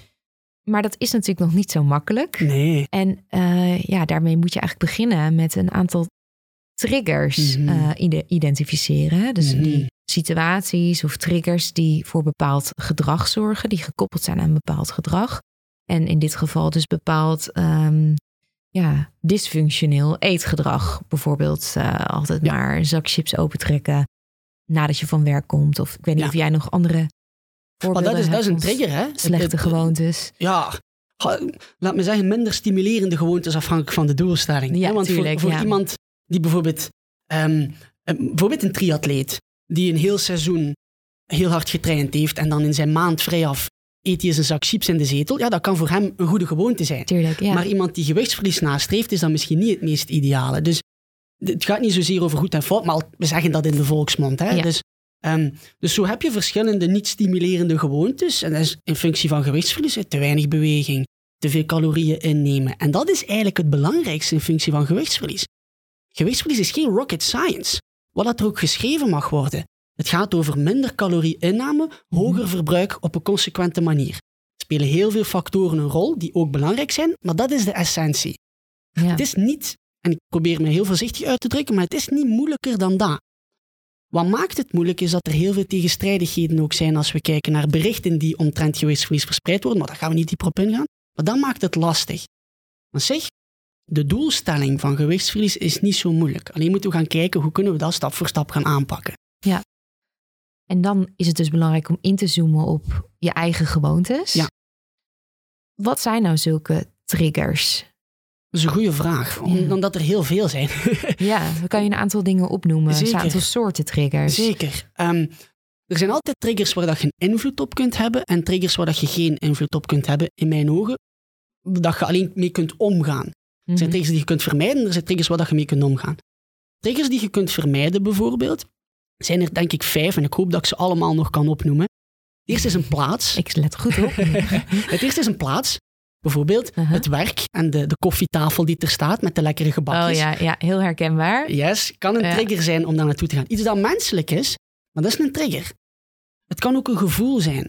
Maar dat is natuurlijk nog niet zo makkelijk. Nee. En eh, ja, daarmee moet je eigenlijk beginnen met een aantal triggers ide- identificeren. Dus Mhm. die situaties of triggers die voor bepaald gedrag zorgen, die gekoppeld zijn aan een bepaald gedrag. En in dit geval dus bepaald ehm, ja, dysfunctioneel eetgedrag. Bijvoorbeeld eh, altijd Ja. maar een zak chips opentrekken nadat je van werk komt. Of ik weet niet Ja. of jij nog andere Maar dat is, dat is een trigger, hè? Slechte het- gewoontes. ja, laat me zeggen, minder stimulerende gewoontes afhankelijk van de doelstelling. Ja, hè? Want tuurlijk, voor, voor ja. iemand die bijvoorbeeld, ehm, eh, bijvoorbeeld een triatleet, die een heel seizoen heel hard getraind heeft en dan in zijn maand vrijaf eet hij eens een zak chips in de zetel, ja, dat kan voor hem een goede gewoonte zijn. Tuurlijk, ja. Maar iemand die gewichtsverlies nastreeft, is dan misschien niet het meest ideale. Dus het gaat niet zozeer over goed en fout, maar we zeggen dat in de volksmond. Hè? Ja. Dus, ehm, dus zo heb je verschillende niet-stimulerende gewoontes. En dat is in functie van gewichtsverlies, te weinig beweging, te veel calorieën innemen. En dat is eigenlijk het belangrijkste in functie van gewichtsverlies. Gewichtsverlies is geen rocket science. Wat dat er ook geschreven mag worden. Het gaat over minder calorie-inname, hoger verbruik op een consequente manier. Er spelen heel veel factoren een rol die ook belangrijk zijn, maar dat is de essentie. ja. Het is niet, en ik probeer me heel voorzichtig uit te drukken, maar het is niet moeilijker dan dat. Wat maakt het moeilijk is dat er heel veel tegenstrijdigheden ook zijn als we kijken naar berichten die omtrent gewichtsverlies verspreid worden, maar daar gaan we niet dieper op ingaan. Maar dat maakt het lastig. Maar zeg, de doelstelling van gewichtsverlies is niet zo moeilijk. Alleen moeten we gaan kijken hoe kunnen we dat stap voor stap gaan aanpakken. En dan is het dus belangrijk om in te zoomen op je eigen gewoontes. Ja. Wat zijn nou zulke triggers? Dat is een goede vraag, omdat er heel veel zijn. Ja, dan kan je een aantal dingen opnoemen. Zeker. Een aantal soorten triggers. Zeker. Ehm, er zijn altijd triggers waar dat je een invloed op kunt hebben en triggers waar dat je geen invloed op kunt hebben, in mijn ogen, dat je alleen mee kunt omgaan. Er Mhm. zijn triggers die je kunt vermijden, er zijn triggers waar dat je mee kunt omgaan. Triggers die je kunt vermijden bijvoorbeeld, zijn er denk ik vijf en ik hoop dat ik ze allemaal nog kan opnoemen. Het eerste is een plaats. Ik let goed op. Het eerste is een plaats. Bijvoorbeeld Uh-huh. het werk en de, de koffietafel die er staat met de lekkere gebakjes. Oh ja, ja, heel herkenbaar. Yes, kan een trigger zijn om daar naartoe te gaan. Iets dat menselijk is, maar dat is een trigger. Het kan ook een gevoel zijn.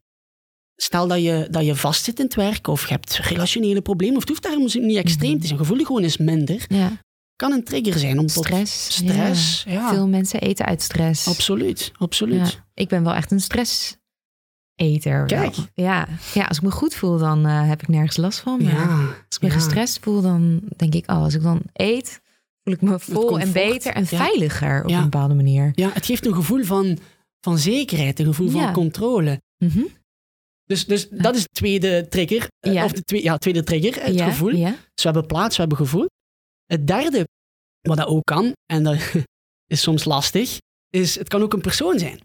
Stel dat je, dat je vastzit in het werk of je hebt relationele problemen, of het hoeft daarom niet extreem te zijn. Gevoel die gewoon is minder. Ja, Kan een trigger zijn om tot stress. stress. Ja, Ja. Veel mensen eten uit stress. absoluut. absoluut. Ik ben wel echt een stresseter. Kijk. Ja. ja, als ik me goed voel, dan eh, heb ik nergens last van. Maar Ja, als ik me ja. gestrest voel, dan denk ik, oh, als ik dan eet, voel ik me vol en beter en Ja. veiliger op een bepaalde manier. Ja, het geeft een gevoel van, van zekerheid, een gevoel van controle. Mhm. Dus, dus dat is de tweede trigger. eh, Ja. Of de twee, ja, tweede trigger, het gevoel. Dus we hebben plaats, we hebben gevoel. Het derde, wat dat ook kan, en dat is soms lastig, is het kan ook een persoon zijn.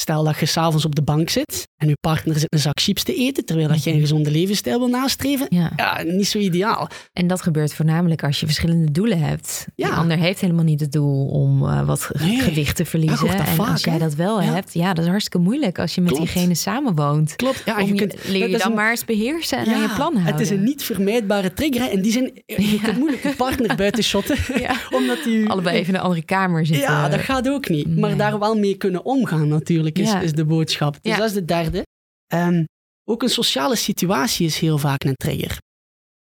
Stel dat je s'avonds op de bank zit en je partner zit een zak chips te eten, terwijl dat je een gezonde levensstijl wil nastreven. Ja. Ja, niet zo ideaal. En dat gebeurt voornamelijk als je verschillende doelen hebt. Ja. De ander heeft helemaal niet het doel om eh, wat Nee. gewicht te verliezen. en vaak, als jij hè? dat wel Ja. hebt, ja, dat is hartstikke moeilijk als je met Klopt. diegene samenwoont. Klopt. Ja, je je- kunt, leer je dan een- maar eens beheersen en aan je plan houden. Het is een niet vermijdbare trigger. hè. In die zin, je kunt moeilijk je partner buiten shotten. Omdat die... Allebei even in een andere kamer zitten. Ja, dat gaat ook niet. Maar daar wel mee kunnen omgaan natuurlijk, is, Ja. is de boodschap. Dus Ja. dat is de derde. Ehm, ook een sociale situatie is heel vaak een trigger.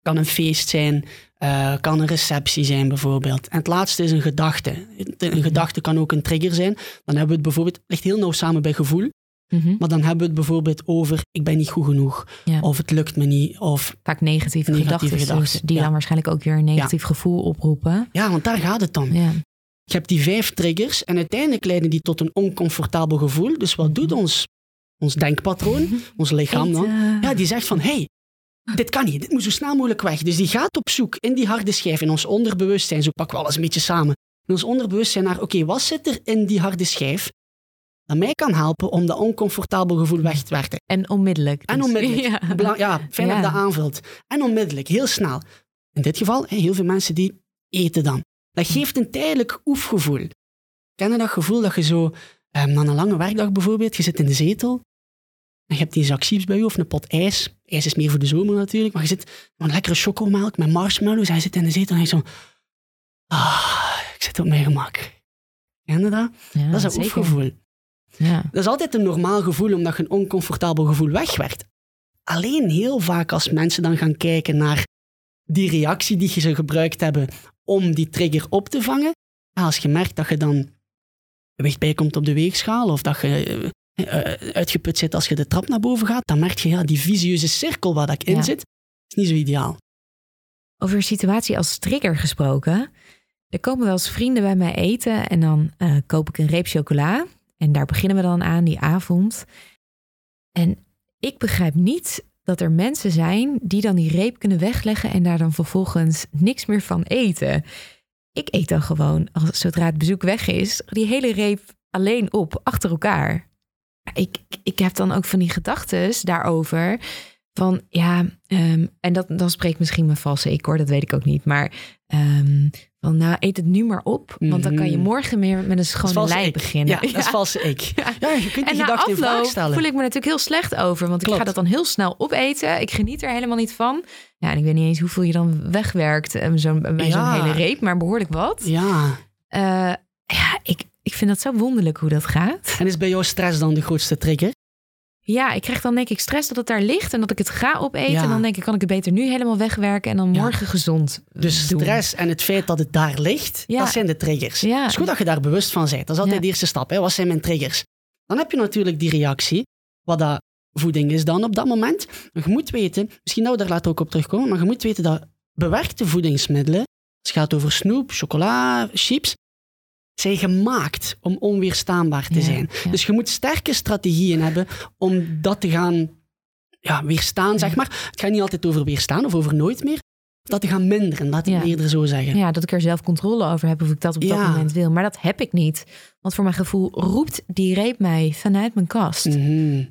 Kan een feest zijn, eh, kan een receptie zijn bijvoorbeeld. En het laatste is een gedachte. Een gedachte kan ook een trigger zijn. Dan hebben we het bijvoorbeeld, ligt heel nauw samen bij gevoel, Mhm. maar dan hebben we het bijvoorbeeld over ik ben niet goed genoeg, Ja. of het lukt me niet, of Vaak negatieve, Negatieve gedachten, dus gedachten, die ja. dan waarschijnlijk ook weer een negatief gevoel oproepen. ja, want daar gaat het dan. Je hebt die vijf triggers en uiteindelijk leiden die tot een oncomfortabel gevoel. Dus wat doet ons, ons denkpatroon, ons lichaam dan? Eten. Ja, die zegt van, hey, dit kan niet, dit moet zo snel mogelijk weg. Dus die gaat op zoek in die harde schijf, in ons onderbewustzijn, zo pakken we alles een beetje samen, in ons onderbewustzijn naar, oké, wat zit er in die harde schijf dat mij kan helpen om dat oncomfortabel gevoel weg te werken? En onmiddellijk. En dus. onmiddellijk. Ja. Ja, fijn dat je Ja. dat aanvult. En onmiddellijk, heel snel. In dit geval, heel veel mensen die eten dan. Dat geeft een tijdelijk oefgevoel. Ken je dat gevoel dat je zo, ehm, na een lange werkdag bijvoorbeeld, je zit in de zetel, en je hebt die zak chips bij je of een pot ijs. IJs is meer voor de zomer natuurlijk, maar je zit met een lekkere chocomelk met marshmallows en je zit in de zetel en je zo, ah, ik zit op mijn gemak. Ken je dat? Ja, dat is een oefgevoel. Ja. Dat is altijd een normaal gevoel, omdat je een oncomfortabel gevoel wegwerkt. Alleen heel vaak als mensen dan gaan kijken naar die reactie die ze gebruikt hebben om die trigger op te vangen, ja, als je merkt dat je dan gewicht bijkomt op de weegschaal of dat je eh, eh, uitgeput zit als je de trap naar boven gaat, dan merk je ja, die visieuze cirkel waar dat ik in Ja. zit, is niet zo ideaal. Over een situatie als trigger gesproken. Er komen wel eens vrienden bij mij eten en dan eh, koop ik een reep chocola. En daar beginnen we dan aan die avond. En ik begrijp niet dat er mensen zijn die dan die reep kunnen wegleggen en daar dan vervolgens niks meer van eten. Ik eet dan gewoon, als, zodra het bezoek weg is, die hele reep alleen op, achter elkaar. Ik, ik heb dan ook van die gedachten daarover. Van ja, ehm, en dat, dan spreekt misschien mijn valse ik hoor, dat weet ik ook niet. Maar ehm, nou, eet het nu maar op. Want dan kan je Mhm. morgen meer met een schone lijn beginnen. Ja, dat is valse ik. Ja. Ja, je kunt En na gedachte in vraag afloop stellen. voel ik me natuurlijk heel slecht over. Want ik ga dat dan heel snel opeten. Ik geniet er helemaal niet van. Ja, en ik weet niet eens hoeveel je dan wegwerkt eh, zo'n bij zo'n hele reep. Maar behoorlijk wat. Ja. Eh, ja, ik, ik vind dat zo wonderlijk hoe dat gaat. En is bij jou stress dan de grootste trigger? Ja, ik krijg dan denk ik stress dat het daar ligt. En dat ik het ga opeten. Ja. En dan denk ik, kan ik het beter nu helemaal wegwerken. En dan Ja. morgen gezond Dus doen. stress en het feit dat het daar ligt, Ja. dat zijn de triggers. Ja. Het is goed dat je daar bewust van bent. Dat is altijd Ja. de eerste stap. Hè. Wat zijn mijn triggers? Dan heb je natuurlijk die reactie, wat dat voeding is dan op dat moment. Maar je moet weten, misschien dat we daar later ook op terugkomen, maar je moet weten dat bewerkte voedingsmiddelen, als het gaat over snoep, chocola, chips, zijn gemaakt om onweerstaanbaar te zijn. ja. Dus je moet sterke strategieën hebben om dat te gaan ja, weerstaan, zeg maar. Het gaat niet altijd over weerstaan of over nooit meer. Dat te gaan minderen, laat ik Ja. eerder zo zeggen. Ja, dat ik er zelf controle over heb of ik dat op dat moment wil. Maar dat heb ik niet. Want voor mijn gevoel roept die reep mij vanuit mijn kast. Mhm.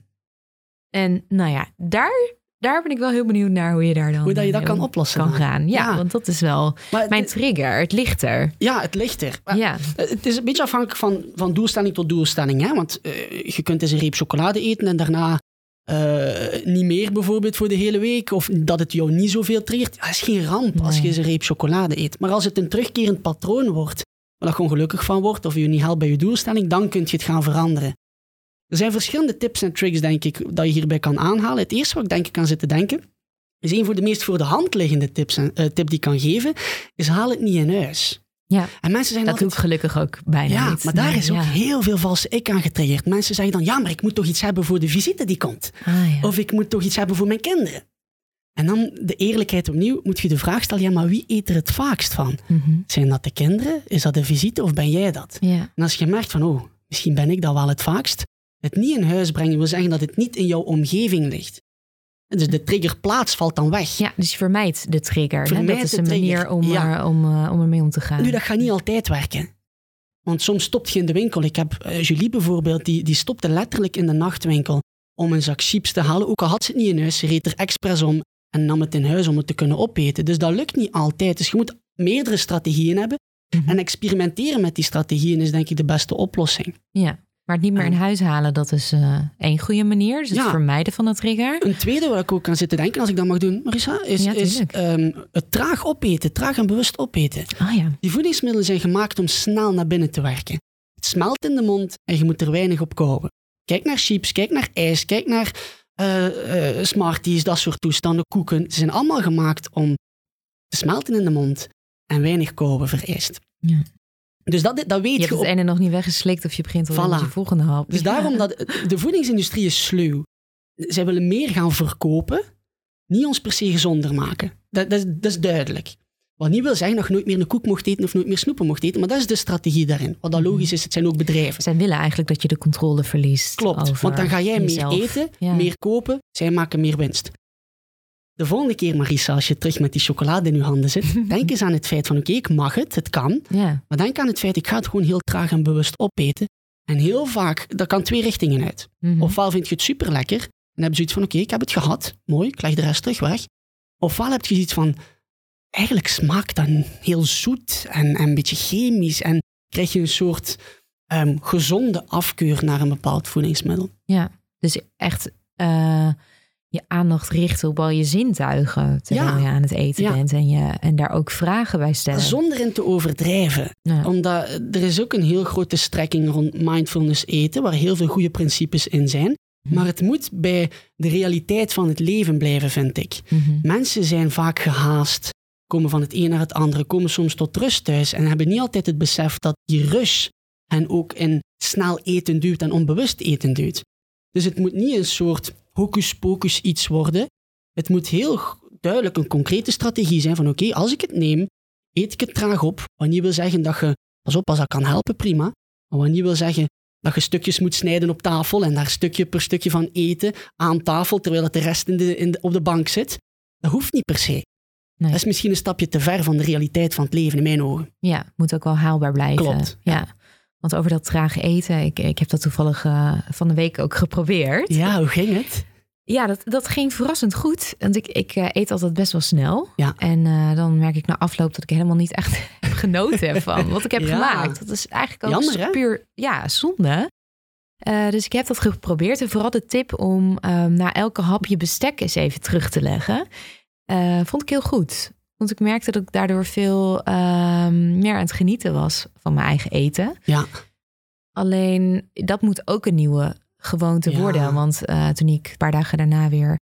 En nou ja, daar, daar ben ik wel heel benieuwd naar hoe je daar dan Hoe dat je eh, dat kan mee oplossen kan gaan. Ja, Ja. want dat is wel Maar het- mijn trigger. Het ligt er. ja, het ligt er. Maar Ja, Het is een beetje afhankelijk van, van doelstelling tot doelstelling. Hè? Want eh, je kunt eens een reep chocolade eten en daarna eh, niet meer bijvoorbeeld voor de hele week. Of dat het jou niet zoveel triggert. Dat is geen ramp als je eens een reep chocolade eet. Maar als het een terugkerend patroon wordt, waar je ongelukkig van wordt of je niet helpt bij je doelstelling, dan kun je het gaan veranderen. Er zijn verschillende tips en tricks, denk ik, dat je hierbij kan aanhalen. Het eerste wat ik denk ik aan zitten denken, is een voor de meest voor de hand liggende tips en, eh, tip die ik kan geven, is haal het niet in huis. Ja. En mensen zijn dat altijd doe ik gelukkig ook bijna ja, niet. maar daar Nee, is ook ja. heel veel valse ik aan getriggerd. Mensen zeggen dan, ja, maar ik moet toch iets hebben voor de visite die komt. Ah, ja. Of ik moet toch iets hebben voor mijn kinderen. En dan de eerlijkheid opnieuw, moet je de vraag stellen, ja, maar wie eet er het vaakst van? Mhm. Zijn dat de kinderen? Is dat de visite of ben jij dat? ja. En als je merkt van, oh, misschien ben ik dat wel het vaakst, het niet in huis brengen wil zeggen dat het niet in jouw omgeving ligt. En Dus de triggerplaats valt dan weg. ja, dus je vermijdt de trigger. hè? Vermijd Dat is een manier om, ja. er, om, eh, om ermee om te gaan. Nu, dat gaat niet altijd werken. Want soms stopt je in de winkel. Ik heb eh, Julie bijvoorbeeld, die, die stopte letterlijk in de nachtwinkel om een zak chips te halen. Ook al had ze het niet in huis, ze reed er expres om en nam het in huis om het te kunnen opeten. Dus dat lukt niet altijd. Dus je moet meerdere strategieën hebben. Mhm. En experimenteren met die strategieën is denk ik de beste oplossing. Ja, maar het niet meer in huis halen, dat is eh, één goede manier. Dus het Ja. vermijden van het trigger. Een tweede waar ik ook aan zit te denken, als ik dat mag doen, Marissa, is, Ja, is ehm, het traag opeten, traag en bewust opeten. Ah ja, Die voedingsmiddelen zijn gemaakt om snel naar binnen te werken. Het smelt in de mond en je moet er weinig op kouwen. Kijk naar chips, kijk naar ijs, kijk naar eh, eh, Smarties, dat soort toestanden, koeken. Ze zijn allemaal gemaakt om te smelten in de mond en weinig kouwen vereist. Ja. Dus dat, dat weet je je, hebt het op ene nog niet weggeslikt of je begint al Voilà. je volgende hap. Dus Ja. daarom dat de voedingsindustrie is sluw. Zij willen meer gaan verkopen, niet ons per se gezonder maken. Dat, dat, is, dat is duidelijk. Wat niet wil zeggen dat je nooit meer een koek mocht eten of nooit meer snoepen mocht eten, maar dat is de strategie daarin. Wat dan logisch is, het zijn ook bedrijven. Zij willen eigenlijk dat je de controle verliest. Klopt, want dan ga jij meer eten, Ja. meer kopen, zij maken meer winst. De volgende keer, Marisa, als je terug met die chocolade in je handen zit, denk eens aan het feit van oké, ik mag het, het kan, Ja, maar denk aan het feit, ik ga het gewoon heel traag en bewust opeten. En heel vaak, dat kan twee richtingen uit. mhm. Ofwel vind je het super lekker en heb je zoiets van: oké, ik heb het gehad, mooi, ik leg de rest terug weg. Ofwel heb je zoiets van: eigenlijk smaakt dat heel zoet en, en een beetje chemisch en krijg je een soort ehm, gezonde afkeur naar een bepaald voedingsmiddel. ja. dus echt eh, je aandacht richten op al je zintuigen terwijl Ja. je aan het eten Ja. bent en, je, en daar ook vragen bij stellen. Zonder in te overdrijven. Ja. Omdat er is ook een heel grote strekking rond mindfulness eten, waar heel veel goede principes in zijn. Maar het moet bij de realiteit van het leven blijven, vind ik. Mhm. Mensen zijn vaak gehaast, komen van het een naar het andere, komen soms tot rust thuis en hebben niet altijd het besef dat die rush hen ook in snel eten duwt en onbewust eten duwt. Dus het moet niet een soort hocus-pocus iets worden. Het moet heel duidelijk een concrete strategie zijn van oké, als ik het neem, eet ik het traag op. Wat niet wil zeggen dat je, pas op, als dat kan helpen, prima. Maar wat niet wil zeggen dat je stukjes moet snijden op tafel en daar stukje per stukje van eten aan tafel, terwijl het de rest in de, in de, op de bank zit. Dat hoeft niet per se. Nee. Dat is misschien een stapje te ver van de realiteit van het leven, in mijn ogen. Ja, moet ook wel haalbaar blijven. Klopt, Ja. Want over dat traag eten, ik, ik heb dat toevallig eh, van de week ook geprobeerd. Ja, hoe ging het? Ja, dat, dat ging verrassend goed. Want ik, ik eh, eet altijd best wel snel. Ja. En eh, dan merk ik na afloop dat ik helemaal niet echt heb genoten ervan. Wat ik heb Ja. gemaakt. Dat is eigenlijk ook Jammer, hè? puur ja, zonde. Dus ik heb dat geprobeerd. En vooral de tip om ehm, na elke hap je bestek eens even terug te leggen. vond ik heel goed. Want ik merkte dat ik daardoor veel ehm, meer aan het genieten was van mijn eigen eten. Ja. Alleen dat moet ook een nieuwe gewoonte Ja. worden. Want eh, toen ik een paar dagen daarna weer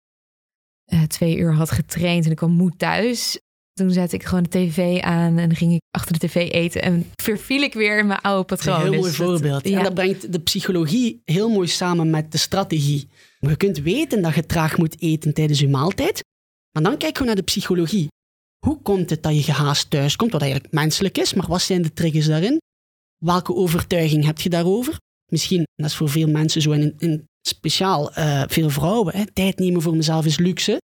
eh, twee uur had getraind en ik kwam moe thuis. Toen zette ik gewoon de tv aan en ging ik achter de tv eten. En verviel ik weer in mijn oude Dat is patroon. een heel Dus mooi dat- voorbeeld. ja. En dat brengt de psychologie heel mooi samen met de strategie. Je kunt weten dat je traag moet eten tijdens je maaltijd, maar dan kijken we naar de psychologie. Hoe komt het dat je gehaast thuis komt, wat eigenlijk menselijk is, maar wat zijn de triggers daarin? Welke overtuiging heb je daarover? Misschien, dat is voor veel mensen zo, en in, speciaal eh, veel vrouwen, hè, tijd nemen voor mezelf is luxe.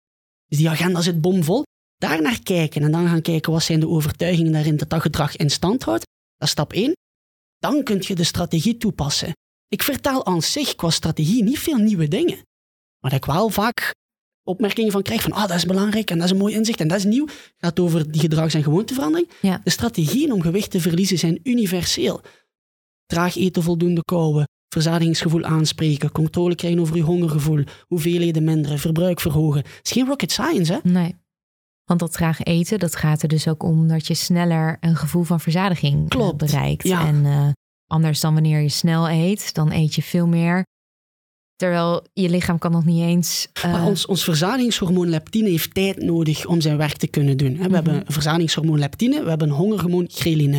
Dus die agenda zit bomvol. Daar naar kijken en dan gaan kijken wat zijn de overtuigingen daarin dat dat gedrag in stand houdt. Dat is stap 1 dan kun je de strategie toepassen. Ik vertel aan zich qua strategie niet veel nieuwe dingen. Maar ik wel vaak opmerkingen van krijg van ah, dat is belangrijk en dat is een mooi inzicht en dat is nieuw. Gaat over die gedrags- en gewoonteverandering. Ja. De strategieën om gewicht te verliezen zijn universeel. Traag eten, voldoende kouwen, verzadigingsgevoel aanspreken, controle krijgen over je hongergevoel, hoeveelheden minderen, verbruik verhogen. Het is geen rocket science, hè? Nee. Want dat traag eten, dat gaat er dus ook om dat je sneller een gevoel van verzadiging eh, Klopt, bereikt. ja. En eh, anders dan wanneer je snel eet, dan eet je veel meer. Terwijl je lichaam kan nog niet eens. eh, Maar ons, ons verzadigingshormoon leptine heeft tijd nodig om zijn werk te kunnen doen. We Mhm. hebben een verzadigingshormoon leptine, we hebben een hongerhormoon ghreline.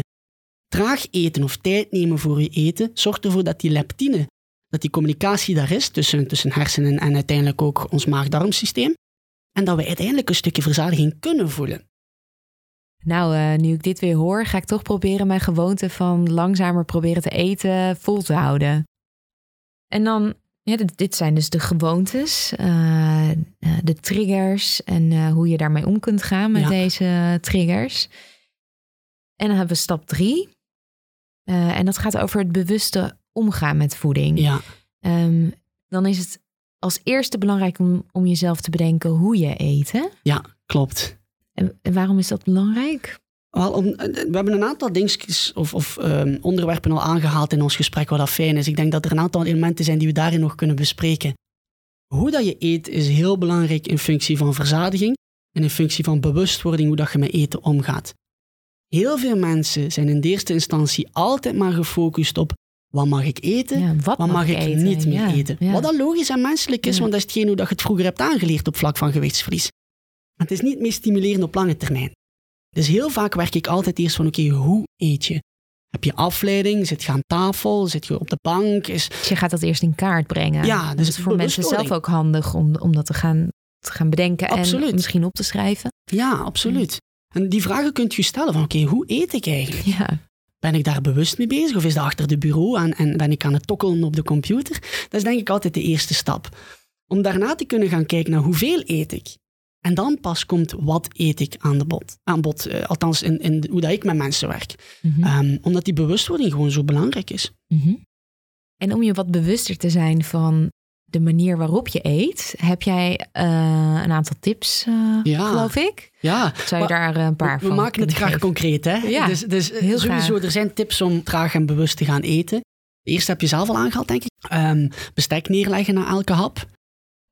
Traag eten of tijd nemen voor je eten zorgt ervoor dat die leptine, dat die communicatie daar is tussen, tussen hersenen en uiteindelijk ook ons maag-darmsysteem. En dat we uiteindelijk een stukje verzadiging kunnen voelen. Nou, eh, nu ik dit weer hoor, ga ik toch proberen mijn gewoonte van langzamer proberen te eten vol te houden. En dan, ja, dit, dit zijn dus de gewoontes, eh, eh, de triggers en eh, hoe je daarmee om kunt gaan met Ja. deze triggers. En dan hebben we stap drie. En dat gaat over het bewuste omgaan met voeding. Ja. Ehm, dan is het als eerste belangrijk om, om jezelf te bedenken hoe je eet. Hè? ja, klopt. En, en waarom is dat belangrijk? Wel, om, eh, we hebben een aantal dingetjes of, of ehm, onderwerpen al aangehaald in ons gesprek, wat dat fijn is. Ik denk dat er een aantal elementen zijn die we daarin nog kunnen bespreken. Hoe dat je eet is heel belangrijk in functie van verzadiging en in functie van bewustwording hoe dat je met eten omgaat. Heel veel mensen zijn in de eerste instantie altijd maar gefocust op wat mag ik eten, Ja, wat, wat mag ik eten? niet meer Ja, eten. ja. Wat dan logisch en menselijk is, want dat is hetgeen hoe dat je het vroeger hebt aangeleerd op vlak van gewichtsverlies. Maar het is niet meest stimulerend op lange termijn. Dus heel vaak werk ik altijd eerst van, oké, hoe eet je? Heb je afleiding? Zit je aan tafel? Zit je op de bank? Is... Dus je gaat dat eerst in kaart brengen. Ja, dus dat is voor mensen zelf ook handig om, om dat te gaan, te gaan bedenken Absoluut. en misschien op te schrijven. Ja, absoluut. En die vragen kunt je stellen van, oké, hoe eet ik eigenlijk? Ja, Ben ik daar bewust mee bezig? Of is dat achter de bureau en, en ben ik aan het tokkelen op de computer? Dat is denk ik altijd de eerste stap. Om daarna te kunnen gaan kijken naar hoeveel eet ik. En dan pas komt wat eet ik aan, de bod, aan bod. eh, althans, in, in hoe dat ik met mensen werk. Mhm. Ehm, omdat die bewustwording gewoon zo belangrijk is. Mhm. En om je wat bewuster te zijn van de manier waarop je eet, heb jij eh, een aantal tips, Ja. geloof ik. Ja, Zou je daar een paar we, van we maken het graag geven? concreet. Hè? Ja, dus dus heel sowieso, graag. er zijn tips om traag en bewust te gaan eten. Eerst heb je zelf al aangehaald, denk ik. Ehm, bestek neerleggen na elke hap.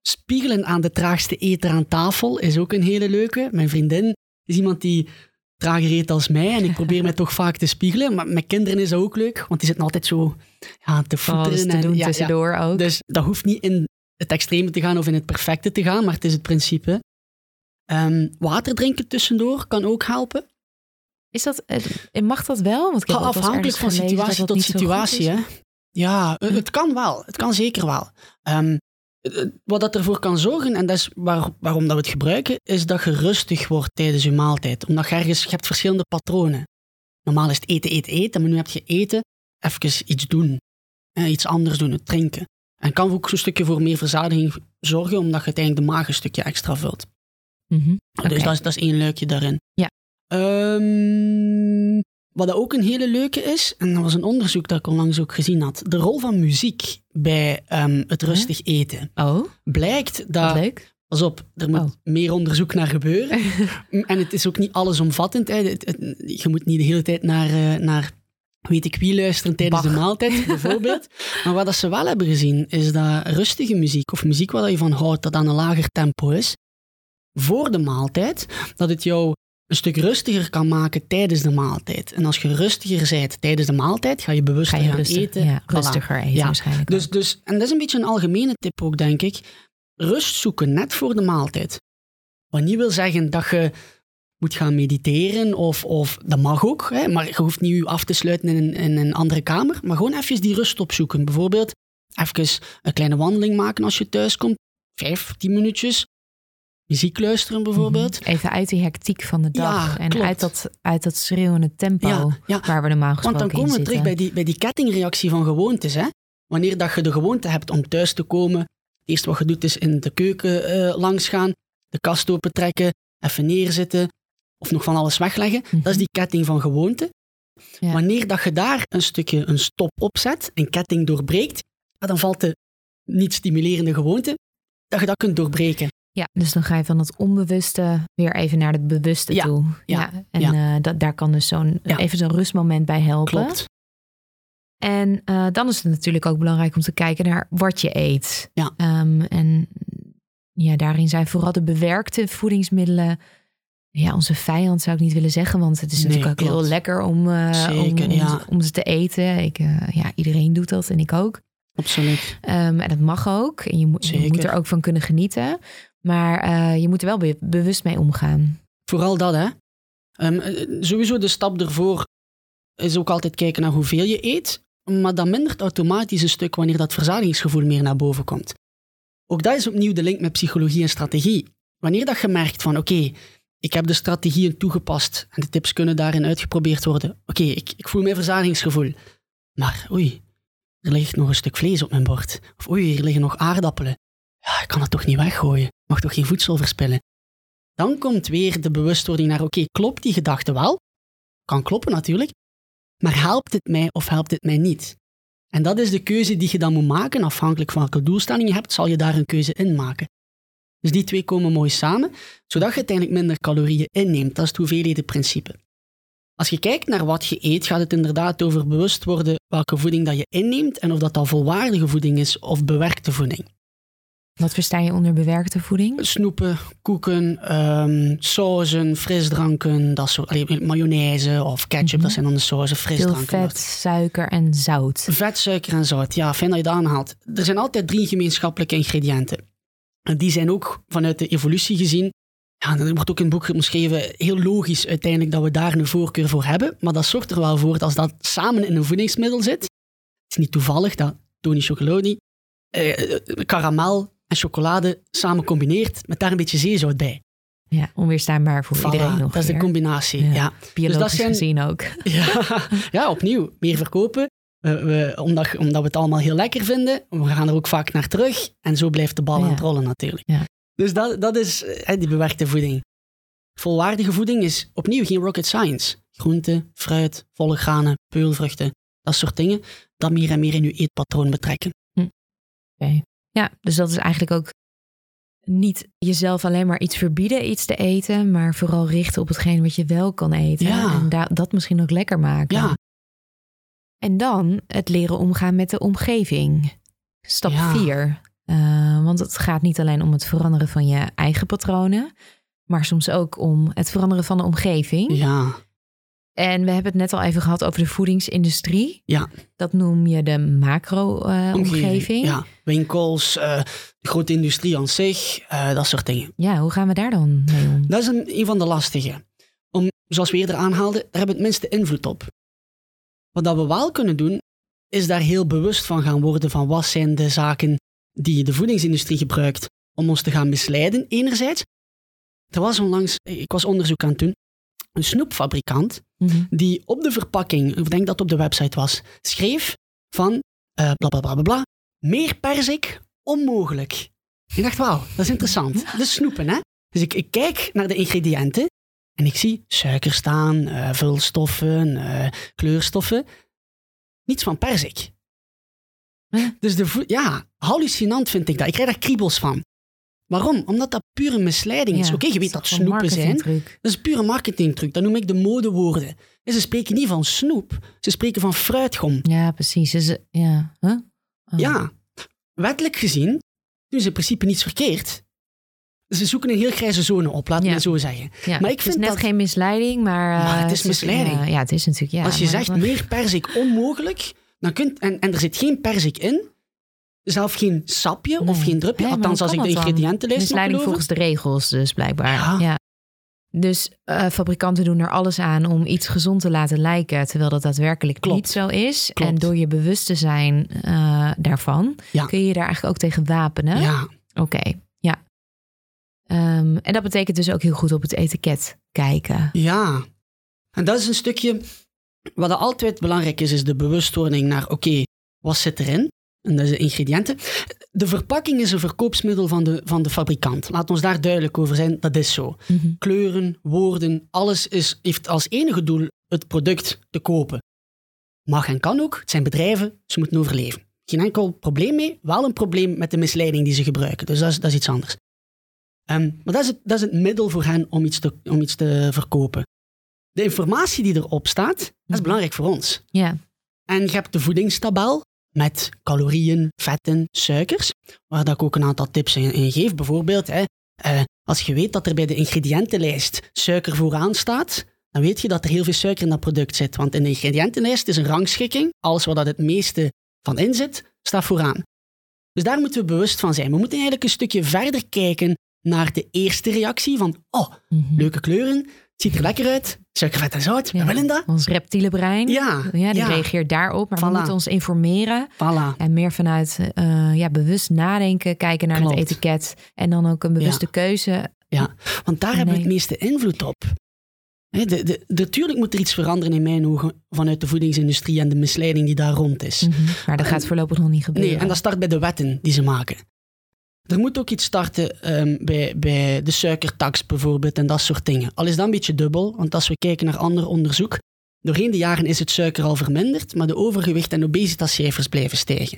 Spiegelen aan de traagste eter aan tafel is ook een hele leuke. Mijn vriendin is iemand die trager eet als mij en ik probeer mij toch vaak te spiegelen. Maar met kinderen is dat ook leuk, want die zitten altijd zo ja, te voeteren. te en- doen ja, ja. tussendoor ook. Dus dat hoeft niet in het extreme te gaan of in het perfecte te gaan, maar het is het principe. Ehm, water drinken tussendoor kan ook helpen. Is dat, eh, mag dat wel? Want ik Afhankelijk van situatie dat tot dat situatie. Hè? Ja, eh, het kan wel. Het kan zeker wel. Ehm, eh, wat dat ervoor kan zorgen, en dat is waar- waarom dat we het gebruiken, is dat je rustig wordt tijdens je maaltijd. Omdat je ergens, je hebt verschillende patronen. Normaal is het eten, eten, eten, maar nu heb je eten, even iets doen. Eh, iets anders doen, het drinken. En kan ook zo'n stukje voor meer verzadiging zorgen, omdat je uiteindelijk de maag een stukje extra vult. Mhm. Dus dat is, dat is één leukje daarin. Ja. Ehm, wat ook een hele leuke is, en dat was een onderzoek dat ik onlangs ook gezien had, de rol van muziek bij ehm, het rustig eten. Oh, Blijkt dat, leuk. pas op, er moet Oh. meer onderzoek naar gebeuren. en het is ook niet allesomvattend. Hè. Het- het- je moet niet de hele tijd naar, eh, naar weet ik wie luisteren tijdens Bach. de maaltijd, bijvoorbeeld. maar wat dat ze wel hebben gezien, is dat rustige muziek, of muziek waar je van houdt, dat aan een lager tempo is, voor de maaltijd, dat het jou een stuk rustiger kan maken tijdens de maaltijd. En als je rustiger bent tijdens de maaltijd, ga je bewuster Ga je gaan rustig, eten. ja, Voilà. rustiger eten Ja. waarschijnlijk. Dus, ook. dus, en dat is een beetje een algemene tip ook, denk ik. Rust zoeken net voor de maaltijd. Wat niet wil zeggen dat je moet gaan mediteren, of, of dat mag ook, hè, maar je hoeft niet je af te sluiten in een, in een andere kamer, maar gewoon even die rust opzoeken. Bijvoorbeeld even een kleine wandeling maken als je thuis komt, vijf, tien minuutjes. Muziek luisteren bijvoorbeeld. Mhm. Even uit die hectiek van de dag. Ja, en klopt. uit dat, uit dat schreeuwende tempo Ja, ja. waar we normaal Want gesproken dan komen we in terug bij die, bij die kettingreactie van gewoontes. Hè? Wanneer dat je de gewoonte hebt om thuis te komen, het eerste wat je doet is in de keuken eh, langs gaan, de kast opentrekken, even neerzitten of nog van alles wegleggen. Mhm. Dat is die ketting van gewoonte. Wanneer dat je daar een stukje een stop op zet, een ketting doorbreekt, dan valt de niet stimulerende gewoonte, dat je dat kunt doorbreken. Ja, dus dan ga je van het onbewuste weer even naar het bewuste Ja, toe. ja, en ja. eh, dat, daar kan dus zo'n even zo'n rustmoment bij helpen. Klopt. En eh, dan is het natuurlijk ook belangrijk om te kijken naar wat je eet. Ja. Ehm, en ja, daarin zijn vooral de bewerkte voedingsmiddelen. Ja, onze vijand zou ik niet willen zeggen, want het is Nee, natuurlijk ook klopt. heel lekker om, eh, Zeker, om, om, ja. ze- om ze te eten. Ik, ja, iedereen doet dat en ik ook. Absoluut. Ehm, en dat mag ook. En je, moet- je moet er ook van kunnen genieten. Maar eh, je moet er wel be- bewust mee omgaan. Vooral dat, hè. Ehm, eh, sowieso de stap ervoor is ook altijd kijken naar hoeveel je eet. Maar dat mindert automatisch een stuk wanneer dat verzadigingsgevoel meer naar boven komt. Ook dat is opnieuw de link met psychologie en strategie. Wanneer dat je merkt van, oké, ik heb de strategieën toegepast en de tips kunnen daarin uitgeprobeerd worden. Oké, ik, ik voel mijn verzadigingsgevoel. Maar oei, er ligt nog een stuk vlees op mijn bord. Of oei, hier liggen nog aardappelen. Ja, ik kan het toch niet weggooien. Mag toch geen voedsel verspillen. Dan komt weer de bewustwording naar, oké, klopt die gedachte wel? Kan kloppen natuurlijk. Maar helpt het mij of helpt het mij niet? En dat is de keuze die je dan moet maken. Afhankelijk van welke doelstelling je hebt, zal je daar een keuze in maken. Dus die twee komen mooi samen, zodat je uiteindelijk minder calorieën inneemt. Dat is het hoeveelhedenprincipe. Als je kijkt naar wat je eet, gaat het inderdaad over bewust worden welke voeding dat je inneemt en of dat al volwaardige voeding is of bewerkte voeding. Wat versta je onder bewerkte voeding? Snoepen, koeken, um, sauzen, frisdranken, dat soort, mayonaise of ketchup, dat mhm. zijn dan de sauzen, frisdranken. Veel vet, suiker en zout. Vet, suiker en zout, ja, fijn dat je dat aanhaalt. Er zijn altijd drie gemeenschappelijke ingrediënten. En die zijn ook vanuit de evolutie gezien ja, er wordt ook in het boek beschreven, heel logisch uiteindelijk dat we daar een voorkeur voor hebben. Maar dat zorgt er wel voor dat als dat samen in een voedingsmiddel zit, het is niet toevallig dat Tony Chocoloni eh, karamel en chocolade samen combineert met daar een beetje zeezout bij. Ja, onweerstaanbaar voor iedereen nog. Dat is de combinatie, ja. Biologisch dus dat zijn, gezien ook. Ja, ja, opnieuw, meer verkopen. we, omdat, omdat we het allemaal heel lekker vinden. We gaan er ook vaak naar terug. En zo blijft de bal aan het rollen natuurlijk. Ja. Dus dat, dat is hè, die bewerkte voeding. Volwaardige voeding is opnieuw geen rocket science. Groente, fruit, volle granen, peulvruchten, dat soort dingen. Dat meer en meer in je eetpatroon betrekken. Hm. Oké. Ja, dus dat is eigenlijk ook niet jezelf alleen maar iets verbieden, iets te eten, maar vooral richten op hetgeen wat je wel kan eten. Ja. En dat misschien ook lekker maken. Ja. En dan het leren omgaan met de omgeving. Stap 4. Uh, want het gaat niet alleen om het veranderen van je eigen patronen, maar soms ook om het veranderen van de omgeving. Ja. En we hebben het net al even gehad over de voedingsindustrie. Ja. Dat noem je de macro-omgeving. Uh, ja, winkels, uh, de grote industrie aan zich, uh, dat soort dingen. Ja, hoe gaan we daar dan mee om? Dat is een, een van de lastige. Om, zoals we eerder aanhaalden, daar hebben we het minste invloed op. Wat dat we wel kunnen doen, is daar heel bewust van gaan worden van wat zijn de zaken die de voedingsindustrie gebruikt om ons te gaan misleiden, enerzijds. Er was onlangs, ik was onderzoek aan het doen, een snoepfabrikant mhm. die op de verpakking, ik denk dat het op de website was, schreef van uh, bla bla bla bla meer perzik, onmogelijk. Ik dacht, wauw, dat is interessant. De snoepen, hè? Dus ik, ik, kijk naar de ingrediënten en ik zie suiker staan, uh, vulstoffen, uh, kleurstoffen. Niets van perzik. Dus de ja, hallucinant vind ik dat. Ik krijg daar kriebels van. Waarom? Omdat dat pure misleiding is. Oké, je weet dat snoepen zijn. Dat is pure marketingtruc. Dat noem ik de modewoorden. En ze spreken niet van snoep. Ze spreken van fruitgom. Ja, precies. Is ja. Huh? Oh. ja, wettelijk gezien doen ze in principe niets verkeerd. Ze zoeken een heel grijze zone op, laat me zo zeggen. Ja, maar ik vind het is net geen misleiding, maar... maar het is eh, misleiding. ja, het is natuurlijk... Ja, Als je zegt meer persik onmogelijk, dan kunt, en, en er zit geen persik in, zelf geen sapje of geen drupje, althans als ik de ingrediënten lees. Misleiding volgens de regels dus blijkbaar. Ja. Dus uh, fabrikanten doen er alles aan om iets gezond te laten lijken, terwijl dat daadwerkelijk niet zo is. En door je bewust te zijn uh, daarvan, kun je je daar eigenlijk ook tegen wapenen. Ja. Oké, ja. Um, en dat betekent dus ook heel goed op het etiket kijken. Ja. En dat is een stukje wat altijd belangrijk is, is de bewustwording naar, oké, wat zit erin? En dat is de ingrediënten. De verpakking is een verkoopsmiddel van de, van de fabrikant. Laat ons daar duidelijk over zijn, dat is zo. Mhm. Kleuren, woorden, alles is, heeft als enige doel het product te kopen. Mag en kan ook, het zijn bedrijven, ze moeten overleven. Geen enkel probleem mee, wel een probleem met de misleiding die ze gebruiken. Dus dat is, dat is iets anders. Um, maar dat is, het, dat is het middel voor hen om iets te, om iets te verkopen de informatie die erop staat, dat is mhm. belangrijk voor ons. Ja. En je hebt de voedingstabel met calorieën, vetten, suikers, waar dat ik ook een aantal tips in, geef. Bijvoorbeeld, hè, uh, als je weet dat er bij de ingrediëntenlijst suiker vooraan staat, dan weet je dat er heel veel suiker in dat product zit. Want in de ingrediëntenlijst is een rangschikking. Alles waar dat het meeste van in zit, staat vooraan. Dus daar moeten we bewust van zijn. We moeten eigenlijk een stukje verder kijken naar de eerste reactie van, oh, mhm. leuke kleuren, ziet er lekker uit. Suiker, vet en zout. Ja. We willen dat. Ons reptiele brein. Ja. ja die reageert daarop. Maar we moeten ons informeren. Voilà. En meer vanuit uh, ja, bewust nadenken. Kijken naar het etiket. En dan ook een bewuste keuze. Ja, want daar hebben we het meeste invloed op. de, de, natuurlijk moet er iets veranderen in mijn ogen vanuit de voedingsindustrie en de misleiding die daar rond is. Mm -hmm. Maar dat gaat voorlopig nog niet gebeuren. Nee, en dat start bij de wetten die ze maken. Er moet ook iets starten ehm, bij, bij de suikertax bijvoorbeeld en dat soort dingen. Al is dat een beetje dubbel, want als we kijken naar ander onderzoek, Doorheen de jaren is het suiker al verminderd, maar de overgewicht en obesitascijfers blijven stijgen.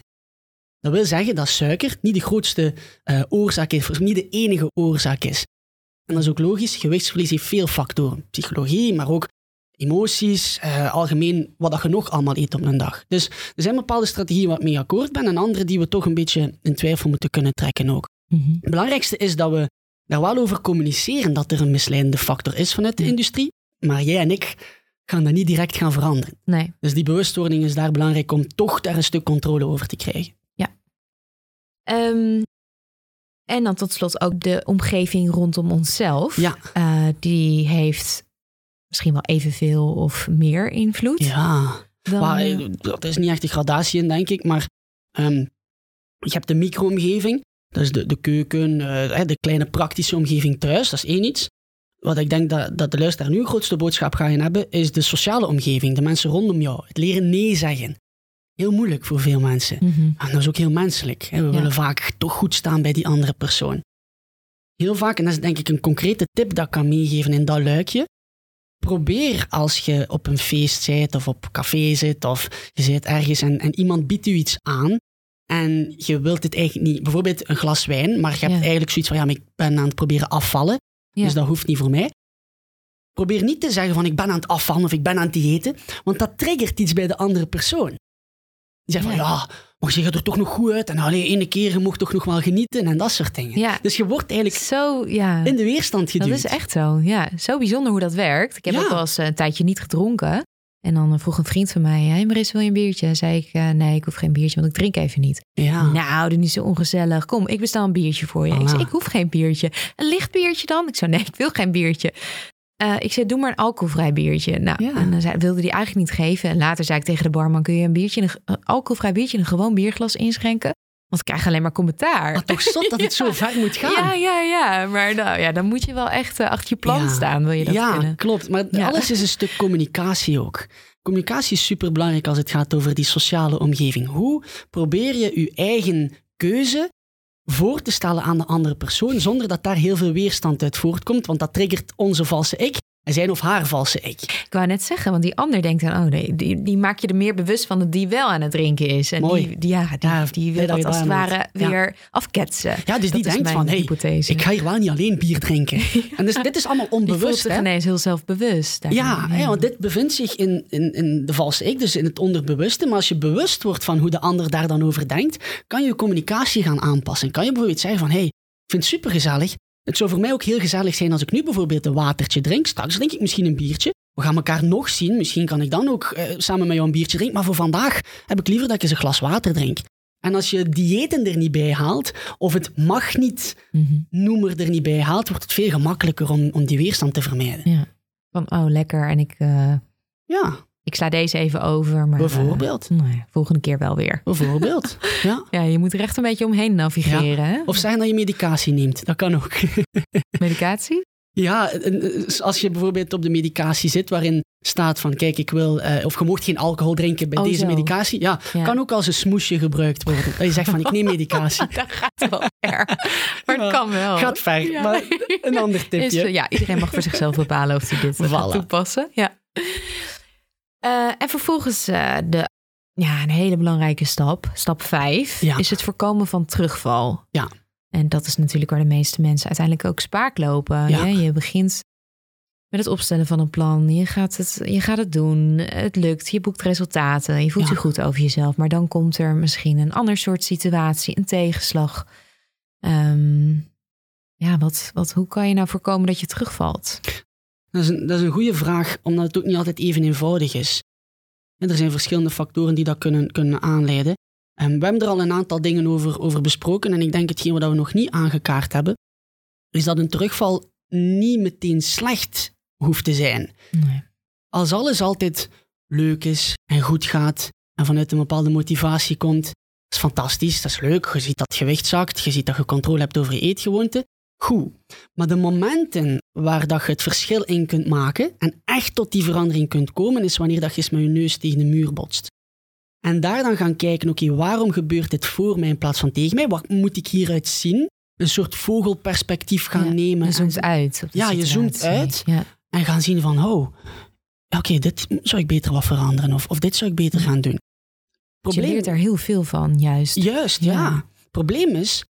Dat wil zeggen dat suiker niet de grootste uh, oorzaak is, of niet de enige oorzaak is. En dat is ook logisch, gewichtsverlies heeft veel factoren. Psychologie, maar ook emoties, uh, algemeen wat dat je nog allemaal eet op een dag. Dus er zijn bepaalde strategieën waar ik mee akkoord ben en andere die we toch een beetje in twijfel moeten kunnen trekken ook. Mhm. Het belangrijkste is dat we daar wel over communiceren dat er een misleidende factor is vanuit de industrie, maar jij en ik gaan dat niet direct gaan veranderen. Nee. Dus die bewustwording is daar belangrijk om toch daar een stuk controle over te krijgen. Ehm, en dan tot slot ook de omgeving rondom onszelf. Ja. Eh, die heeft misschien wel evenveel of meer invloed. Ja, Dan, maar, eh, eh, dat is niet echt een gradatie in, denk ik, maar ehm, je hebt de micro-omgeving, dat is de, de keuken, eh, de kleine praktische omgeving thuis, dat is één iets. Wat ik denk dat, dat de luisteraar nu grootste boodschap gaat hebben, is de sociale omgeving, de mensen rondom jou. Het leren nee zeggen. Heel moeilijk voor veel mensen. mhm. En dat is ook heel menselijk. Hè? We Ja. willen vaak toch goed staan bij die andere persoon. Heel vaak, en dat is denk ik een concrete tip dat ik kan meegeven in dat luikje. Probeer als je op een feest zit of op café zit of je zit ergens en, en iemand biedt u iets aan en je wilt het eigenlijk niet, bijvoorbeeld een glas wijn, maar je hebt Ja. eigenlijk zoiets van ja, maar ik ben aan het proberen afvallen, Ja. dus dat hoeft niet voor mij. Probeer niet te zeggen van ik ben aan het afvallen of ik ben aan het diëten, want dat triggert iets bij de andere persoon. Die zegt van Ja. Maar je gaat er toch nog goed uit en alleen ene keer, je mocht toch nog wel genieten en dat soort dingen. Ja. Dus je wordt eigenlijk Zo, ja. in de weerstand geduwd. Dat is echt zo. Ja, zo bijzonder hoe dat werkt. Ik heb Ja. ook wel eens eh, een tijdje niet gedronken. En dan eh, vroeg een vriend van mij, hey Maris, wil je een biertje? zei ik, eh, nee, ik hoef geen biertje, want ik drink even niet. Ja. Nou, doe niet zo ongezellig. Kom, ik bestel een biertje voor je. Ik zei, ik hoef geen biertje. Een licht biertje dan? Ik zei, nee, ik wil geen biertje. Eh, ik zei, doe maar een alcoholvrij biertje. Nou, Ja. en dan zei, wilde hij eigenlijk niet geven. En later zei ik tegen de barman, kun je een biertje, een, een alcoholvrij biertje in een gewoon bierglas inschenken? Want ik krijg alleen maar commentaar. Maar toch zot dat het zo ver moet gaan. Ja, ja, ja. Maar nou, ja, dan moet je wel echt eh, achter je plan Ja. staan, wil je dat ja, kunnen. klopt. Maar alles is een stuk communicatie ook. Communicatie is superbelangrijk als het gaat over die sociale omgeving. Hoe probeer je je eigen keuze voor te stellen aan de andere persoon, zonder dat daar heel veel weerstand uit voortkomt, want dat triggert onze valse ik zijn of haar valse ik. Ik wou net zeggen, want die ander denkt dan, oh nee, die, die maak je er meer bewust van dat die wel aan het drinken is. En Mooi. die, die, ja, die, Ja, die wil dat als het ware. Ja. weer afketsen. Ja, dus die Dat denkt van, hey, hypothese. ik ga hier wel niet alleen bier drinken. En dus, dit is allemaal Die voelt onbewust. zich ineens heel zelfbewust. Ja, hè, want dit bevindt zich in, in, in de valse ik, dus in het onderbewuste. Maar als je bewust wordt van hoe de ander daar dan over denkt, kan je communicatie gaan aanpassen. Kan je bijvoorbeeld zeggen van, hé, hey, ik vind het supergezellig. Het zou voor mij ook heel gezellig zijn als ik nu bijvoorbeeld een watertje drink. Straks drink ik misschien een biertje. We gaan elkaar nog zien. Misschien kan ik dan ook eh, samen met jou een biertje drinken. Maar voor vandaag heb ik liever dat ik eens een glas water drink. En als je diëten er niet bij haalt, of het mag niet Mhm. noemer er niet bij haalt, wordt het veel gemakkelijker om, om die weerstand te vermijden. Ja. Van, oh lekker, en ik, eh, Ja, ik sla deze even over. Maar, bijvoorbeeld. eh, nou ja, volgende keer wel weer. Bijvoorbeeld. Ja. Ja, je moet er echt een beetje omheen navigeren. Hè? Of zeggen dat je medicatie neemt. Dat kan ook. Medicatie? Ja, eh, als je bijvoorbeeld op de medicatie zit waarin staat van kijk, ik wil, eh, of je mocht geen alcohol drinken bij Oh, deze zo. medicatie. Ja, Ja. kan ook als een smoesje gebruikt worden. Dat je zegt van ik neem medicatie. Dat gaat wel ver. Maar het kan wel. Gaat ver, Ja. maar een ander Is, tipje. eh, ja, iedereen mag voor zichzelf bepalen of hij dit gaat Voilà. toepassen. Ja. Eh, en vervolgens eh, de, ja, een hele belangrijke stap, stap 5, Ja. is het voorkomen van terugval. Ja. En dat is natuurlijk waar de meeste mensen uiteindelijk ook spaak lopen. Ja. Je begint met het opstellen van een plan. Je gaat het, je gaat het doen. Het lukt. Je boekt resultaten. Je voelt Ja. je goed over jezelf. Maar dan komt er misschien een ander soort situatie, een tegenslag. Ehm, ja, wat, wat, hoe kan je nou voorkomen dat je terugvalt? Dat is, een, dat is een goede vraag, omdat het ook niet altijd even eenvoudig is. En er zijn verschillende factoren die dat kunnen, kunnen aanleiden. En we hebben er al een aantal dingen over, over besproken. En ik denk hetgeen wat we nog niet aangekaart hebben, is dat een terugval niet meteen slecht hoeft te zijn. Nee. Als alles altijd leuk is en goed gaat en vanuit een bepaalde motivatie komt, dat is fantastisch, dat is leuk. Je ziet dat het gewicht zakt, je ziet dat je controle hebt over je eetgewoonte. Goed. Maar de momenten waar dat je het verschil in kunt maken en echt tot die verandering kunt komen, is wanneer dat je eens met je neus tegen de muur botst. En daar dan gaan kijken, oké, waarom gebeurt dit voor mij in plaats van tegen mij? Wat moet ik hieruit zien? Een soort vogelperspectief gaan Ja, nemen. Je zoomt uit. Ja, je zoomt uit. Ja. en gaan zien van, oh, oké, dit zou ik beter wat veranderen. Of, of dit zou ik beter gaan doen. Je leert er heel veel van, juist. Juist, ja. Ja. Probleem is,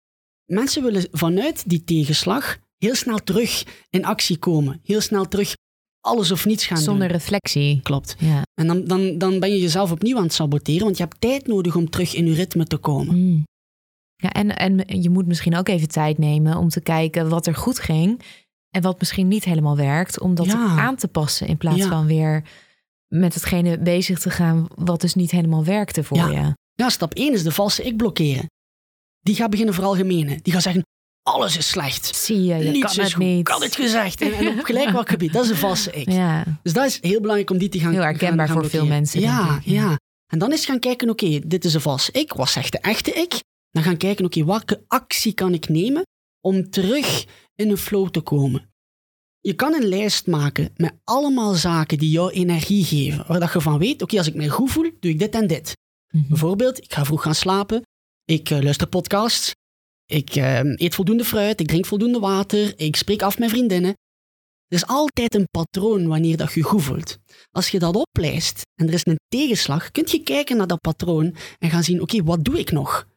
mensen willen vanuit die tegenslag heel snel terug in actie komen. Heel snel terug alles of niets gaan Zonder doen. reflectie. Klopt. Ja. En dan, dan, dan ben je jezelf opnieuw aan het saboteren, want je hebt tijd nodig om terug in je ritme te komen. Mm. Ja, en, en je moet misschien ook even tijd nemen om te kijken wat er goed ging en wat misschien niet helemaal werkt, om dat Ja. aan te passen in plaats Ja. van weer met hetgene bezig te gaan wat dus niet helemaal werkte voor Ja. je. Ja, stap 1 is de valse ik blokkeren. Die gaat beginnen veralgemenen. Die gaat zeggen, alles is slecht. Zie je, je Niets kan is het goed. niet. Kan het gezegd. En, en op gelijk welk gebied. Dat is een valse ik. Ja, Dus dat is heel belangrijk om die te gaan Heel herkenbaar gaan- gaan voor veel mensen, ja. ja. En dan is gaan kijken, oké, dit is een valse ik. Wat zegt de echte ik? Dan gaan kijken, oké, welke actie kan ik nemen om terug in een flow te komen? Je kan een lijst maken met allemaal zaken die jou energie geven. Waar dat je van weet, oké, als ik mij goed voel, doe ik dit en dit. Mhm. Bijvoorbeeld, ik ga vroeg gaan slapen, ik eh, luister podcasts, ik eh, eet voldoende fruit, ik drink voldoende water, ik spreek af met vriendinnen. Er is altijd een patroon wanneer dat je je goed voelt. Als je dat oplijst en er is een tegenslag, kun je kijken naar dat patroon en gaan zien, oké, wat doe ik nog?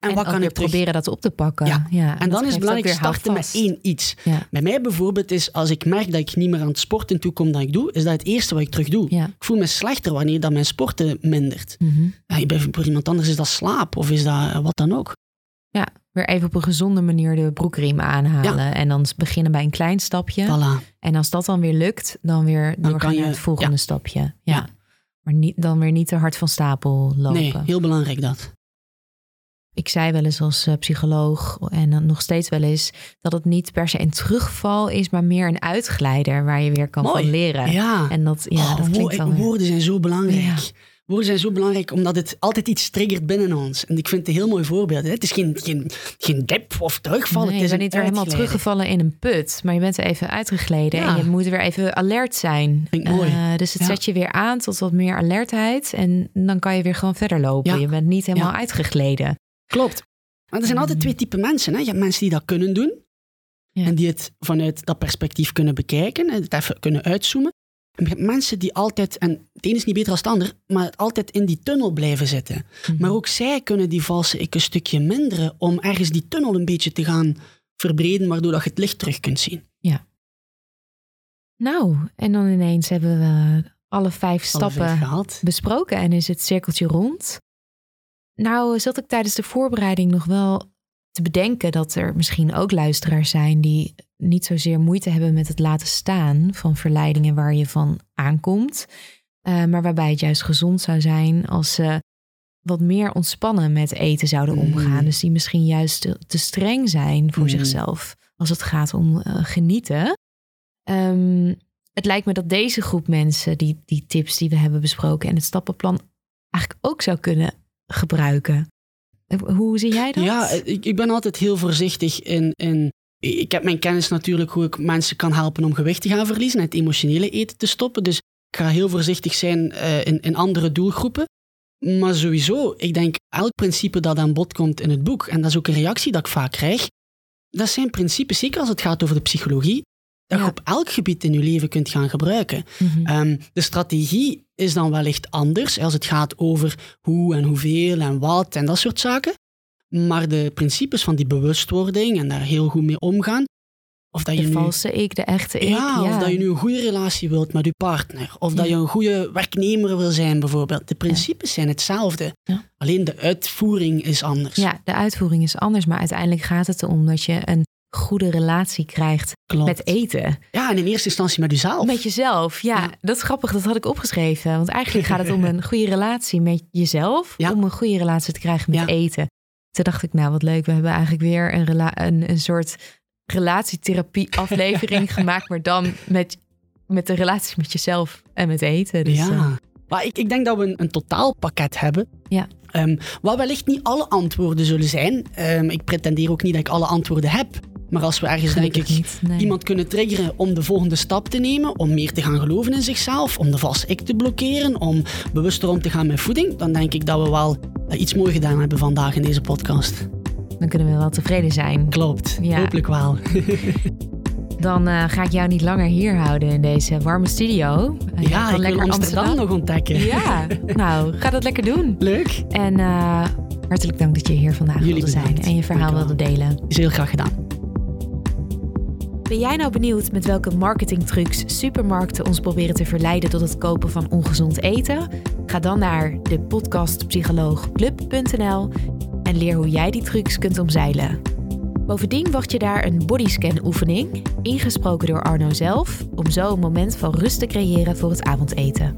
Ja. En, En wat kan ik terug... proberen dat op te pakken. Ja. Ja. En dan is het belangrijk starten met één iets. Ja. Bij mij bijvoorbeeld is, als ik merk dat ik niet meer aan het sporten toekom dat ik doe, is dat het eerste wat ik terug doe. Ja. Ik voel me slechter wanneer dat mijn sporten mindert. Ja, bij, voor iemand anders is dat slaap of is dat eh, wat dan ook. Weer even op een gezonde manier de broekriem aanhalen. En dan beginnen bij een klein stapje. Voilà. En als dat dan weer lukt, dan weer Dan doorgaan je- naar het volgende ja. stapje. Ja. Ja. Maar niet, dan weer niet te hard van stapel lopen. Nee, heel belangrijk dat. Ik zei wel eens als eh, psycholoog en nog steeds wel eens dat het niet per se een terugval is, maar meer een uitglijder waar je weer kan Mooi. van leren. Ja, En dat, ja, Oh, dat klinkt wel weer- woorden zijn zo belangrijk. Ja. Woorden zijn zo belangrijk omdat het altijd iets triggert binnen ons. En ik vind het een heel mooi voorbeeld. hè. Het is geen, geen, geen dip of terugval. Nee, het je bent niet weer helemaal teruggevallen in een put, maar je bent er even uitgegleden Ja. en je moet weer even alert zijn. Mooi. Eh, dus het Ja. zet je weer aan tot wat meer alertheid en dan kan je weer gewoon verder lopen. Ja. Je bent niet helemaal uitgegleden. Klopt. Maar er zijn altijd twee typen mensen. Hè. Je hebt mensen die dat kunnen doen. Ja. En die het vanuit dat perspectief kunnen bekijken. En het even kunnen uitzoomen. En je hebt mensen die altijd, en het een is niet beter dan het ander, maar altijd in die tunnel blijven zitten. Mhm. Maar ook zij kunnen die valse ik een stukje minderen om ergens die tunnel een beetje te gaan verbreden, waardoor dat je het licht terug kunt zien. Nou, en dan ineens hebben we alle vijf Alle stappen vijf besproken en is het cirkeltje rond. Nou, zat ik tijdens de voorbereiding nog wel te bedenken dat er misschien ook luisteraars zijn die niet zozeer moeite hebben met het laten staan van verleidingen waar je van aankomt, eh, maar waarbij het juist gezond zou zijn als ze wat meer ontspannen met eten zouden Mm. omgaan. Dus die misschien juist te, te streng zijn voor Mm. zichzelf als het gaat om eh, genieten. Ehm, het lijkt me dat deze groep mensen, die, die tips die we hebben besproken en het stappenplan, eigenlijk ook zou kunnen gebruiken. Hoe zie jij dat? Ja, ik, ik ben altijd heel voorzichtig in, in. Ik heb mijn kennis natuurlijk hoe ik mensen kan helpen om gewicht te gaan verliezen en het emotionele eten te stoppen. Dus ik ga heel voorzichtig zijn eh, in, in andere doelgroepen. Maar sowieso, ik denk elk principe dat aan bod komt in het boek, en dat is ook een reactie dat ik vaak krijg, dat zijn principes, zeker als het gaat over de psychologie, dat Ja. je op elk gebied in je leven kunt gaan gebruiken. Mhm. Ehm, de strategie is dan wellicht anders als het gaat over hoe en hoeveel en wat en dat soort zaken. Maar de principes van die bewustwording en daar heel goed mee omgaan. Of dat je, de nu, valse ik, de echte ik. ja, of dat je nu een goede relatie wilt met je partner. Of dat je een goede werknemer wil zijn, bijvoorbeeld. De principes zijn hetzelfde. Alleen de uitvoering is anders. Ja, de uitvoering is anders, maar uiteindelijk gaat het erom dat je een goede relatie krijgt Klopt. met eten. Ja, en in eerste instantie met jezelf. Met jezelf, ja, Ja. Dat is grappig, dat had ik opgeschreven. Want eigenlijk gaat het om een goede relatie met jezelf. Ja. Om een goede relatie te krijgen met Ja. eten. Toen dacht ik, nou wat leuk, we hebben eigenlijk weer een, rela- een, een soort relatietherapie aflevering gemaakt. Maar dan met, met de relatie met jezelf en met eten. Dus, ja. eh, Maar ik, ik denk dat we een, een totaalpakket hebben. Ja. Ehm, wat wellicht niet alle antwoorden zullen zijn. Ehm, ik pretendeer ook niet dat ik alle antwoorden heb. Maar als we ergens, denk ik, niet. Nee. iemand kunnen triggeren om de volgende stap te nemen, om meer te gaan geloven in zichzelf, om de vast ik te blokkeren, om bewuster om te gaan met voeding, dan denk ik dat we wel eh, iets mooi gedaan hebben vandaag in deze podcast. Dan kunnen we wel tevreden zijn. Klopt, Ja. hopelijk wel. dan uh, ga ik jou niet langer hier houden in deze warme studio. Uh, ja, ik lekker Amsterdam, Amsterdam nog ontdekken. Ja, nou, ga dat lekker doen. Leuk. En uh, hartelijk dank dat je hier vandaag Jullie wilde zijn en je verhaal wilde delen. Is heel graag gedaan. Ben jij nou benieuwd met welke marketingtrucs supermarkten ons proberen te verleiden tot het kopen van ongezond eten? Ga dan naar de podcastpsycholoogclub.nl en leer hoe jij die trucs kunt omzeilen. Bovendien wacht je daar een bodyscan oefening, ingesproken door Arno zelf, om zo een moment van rust te creëren voor het avondeten.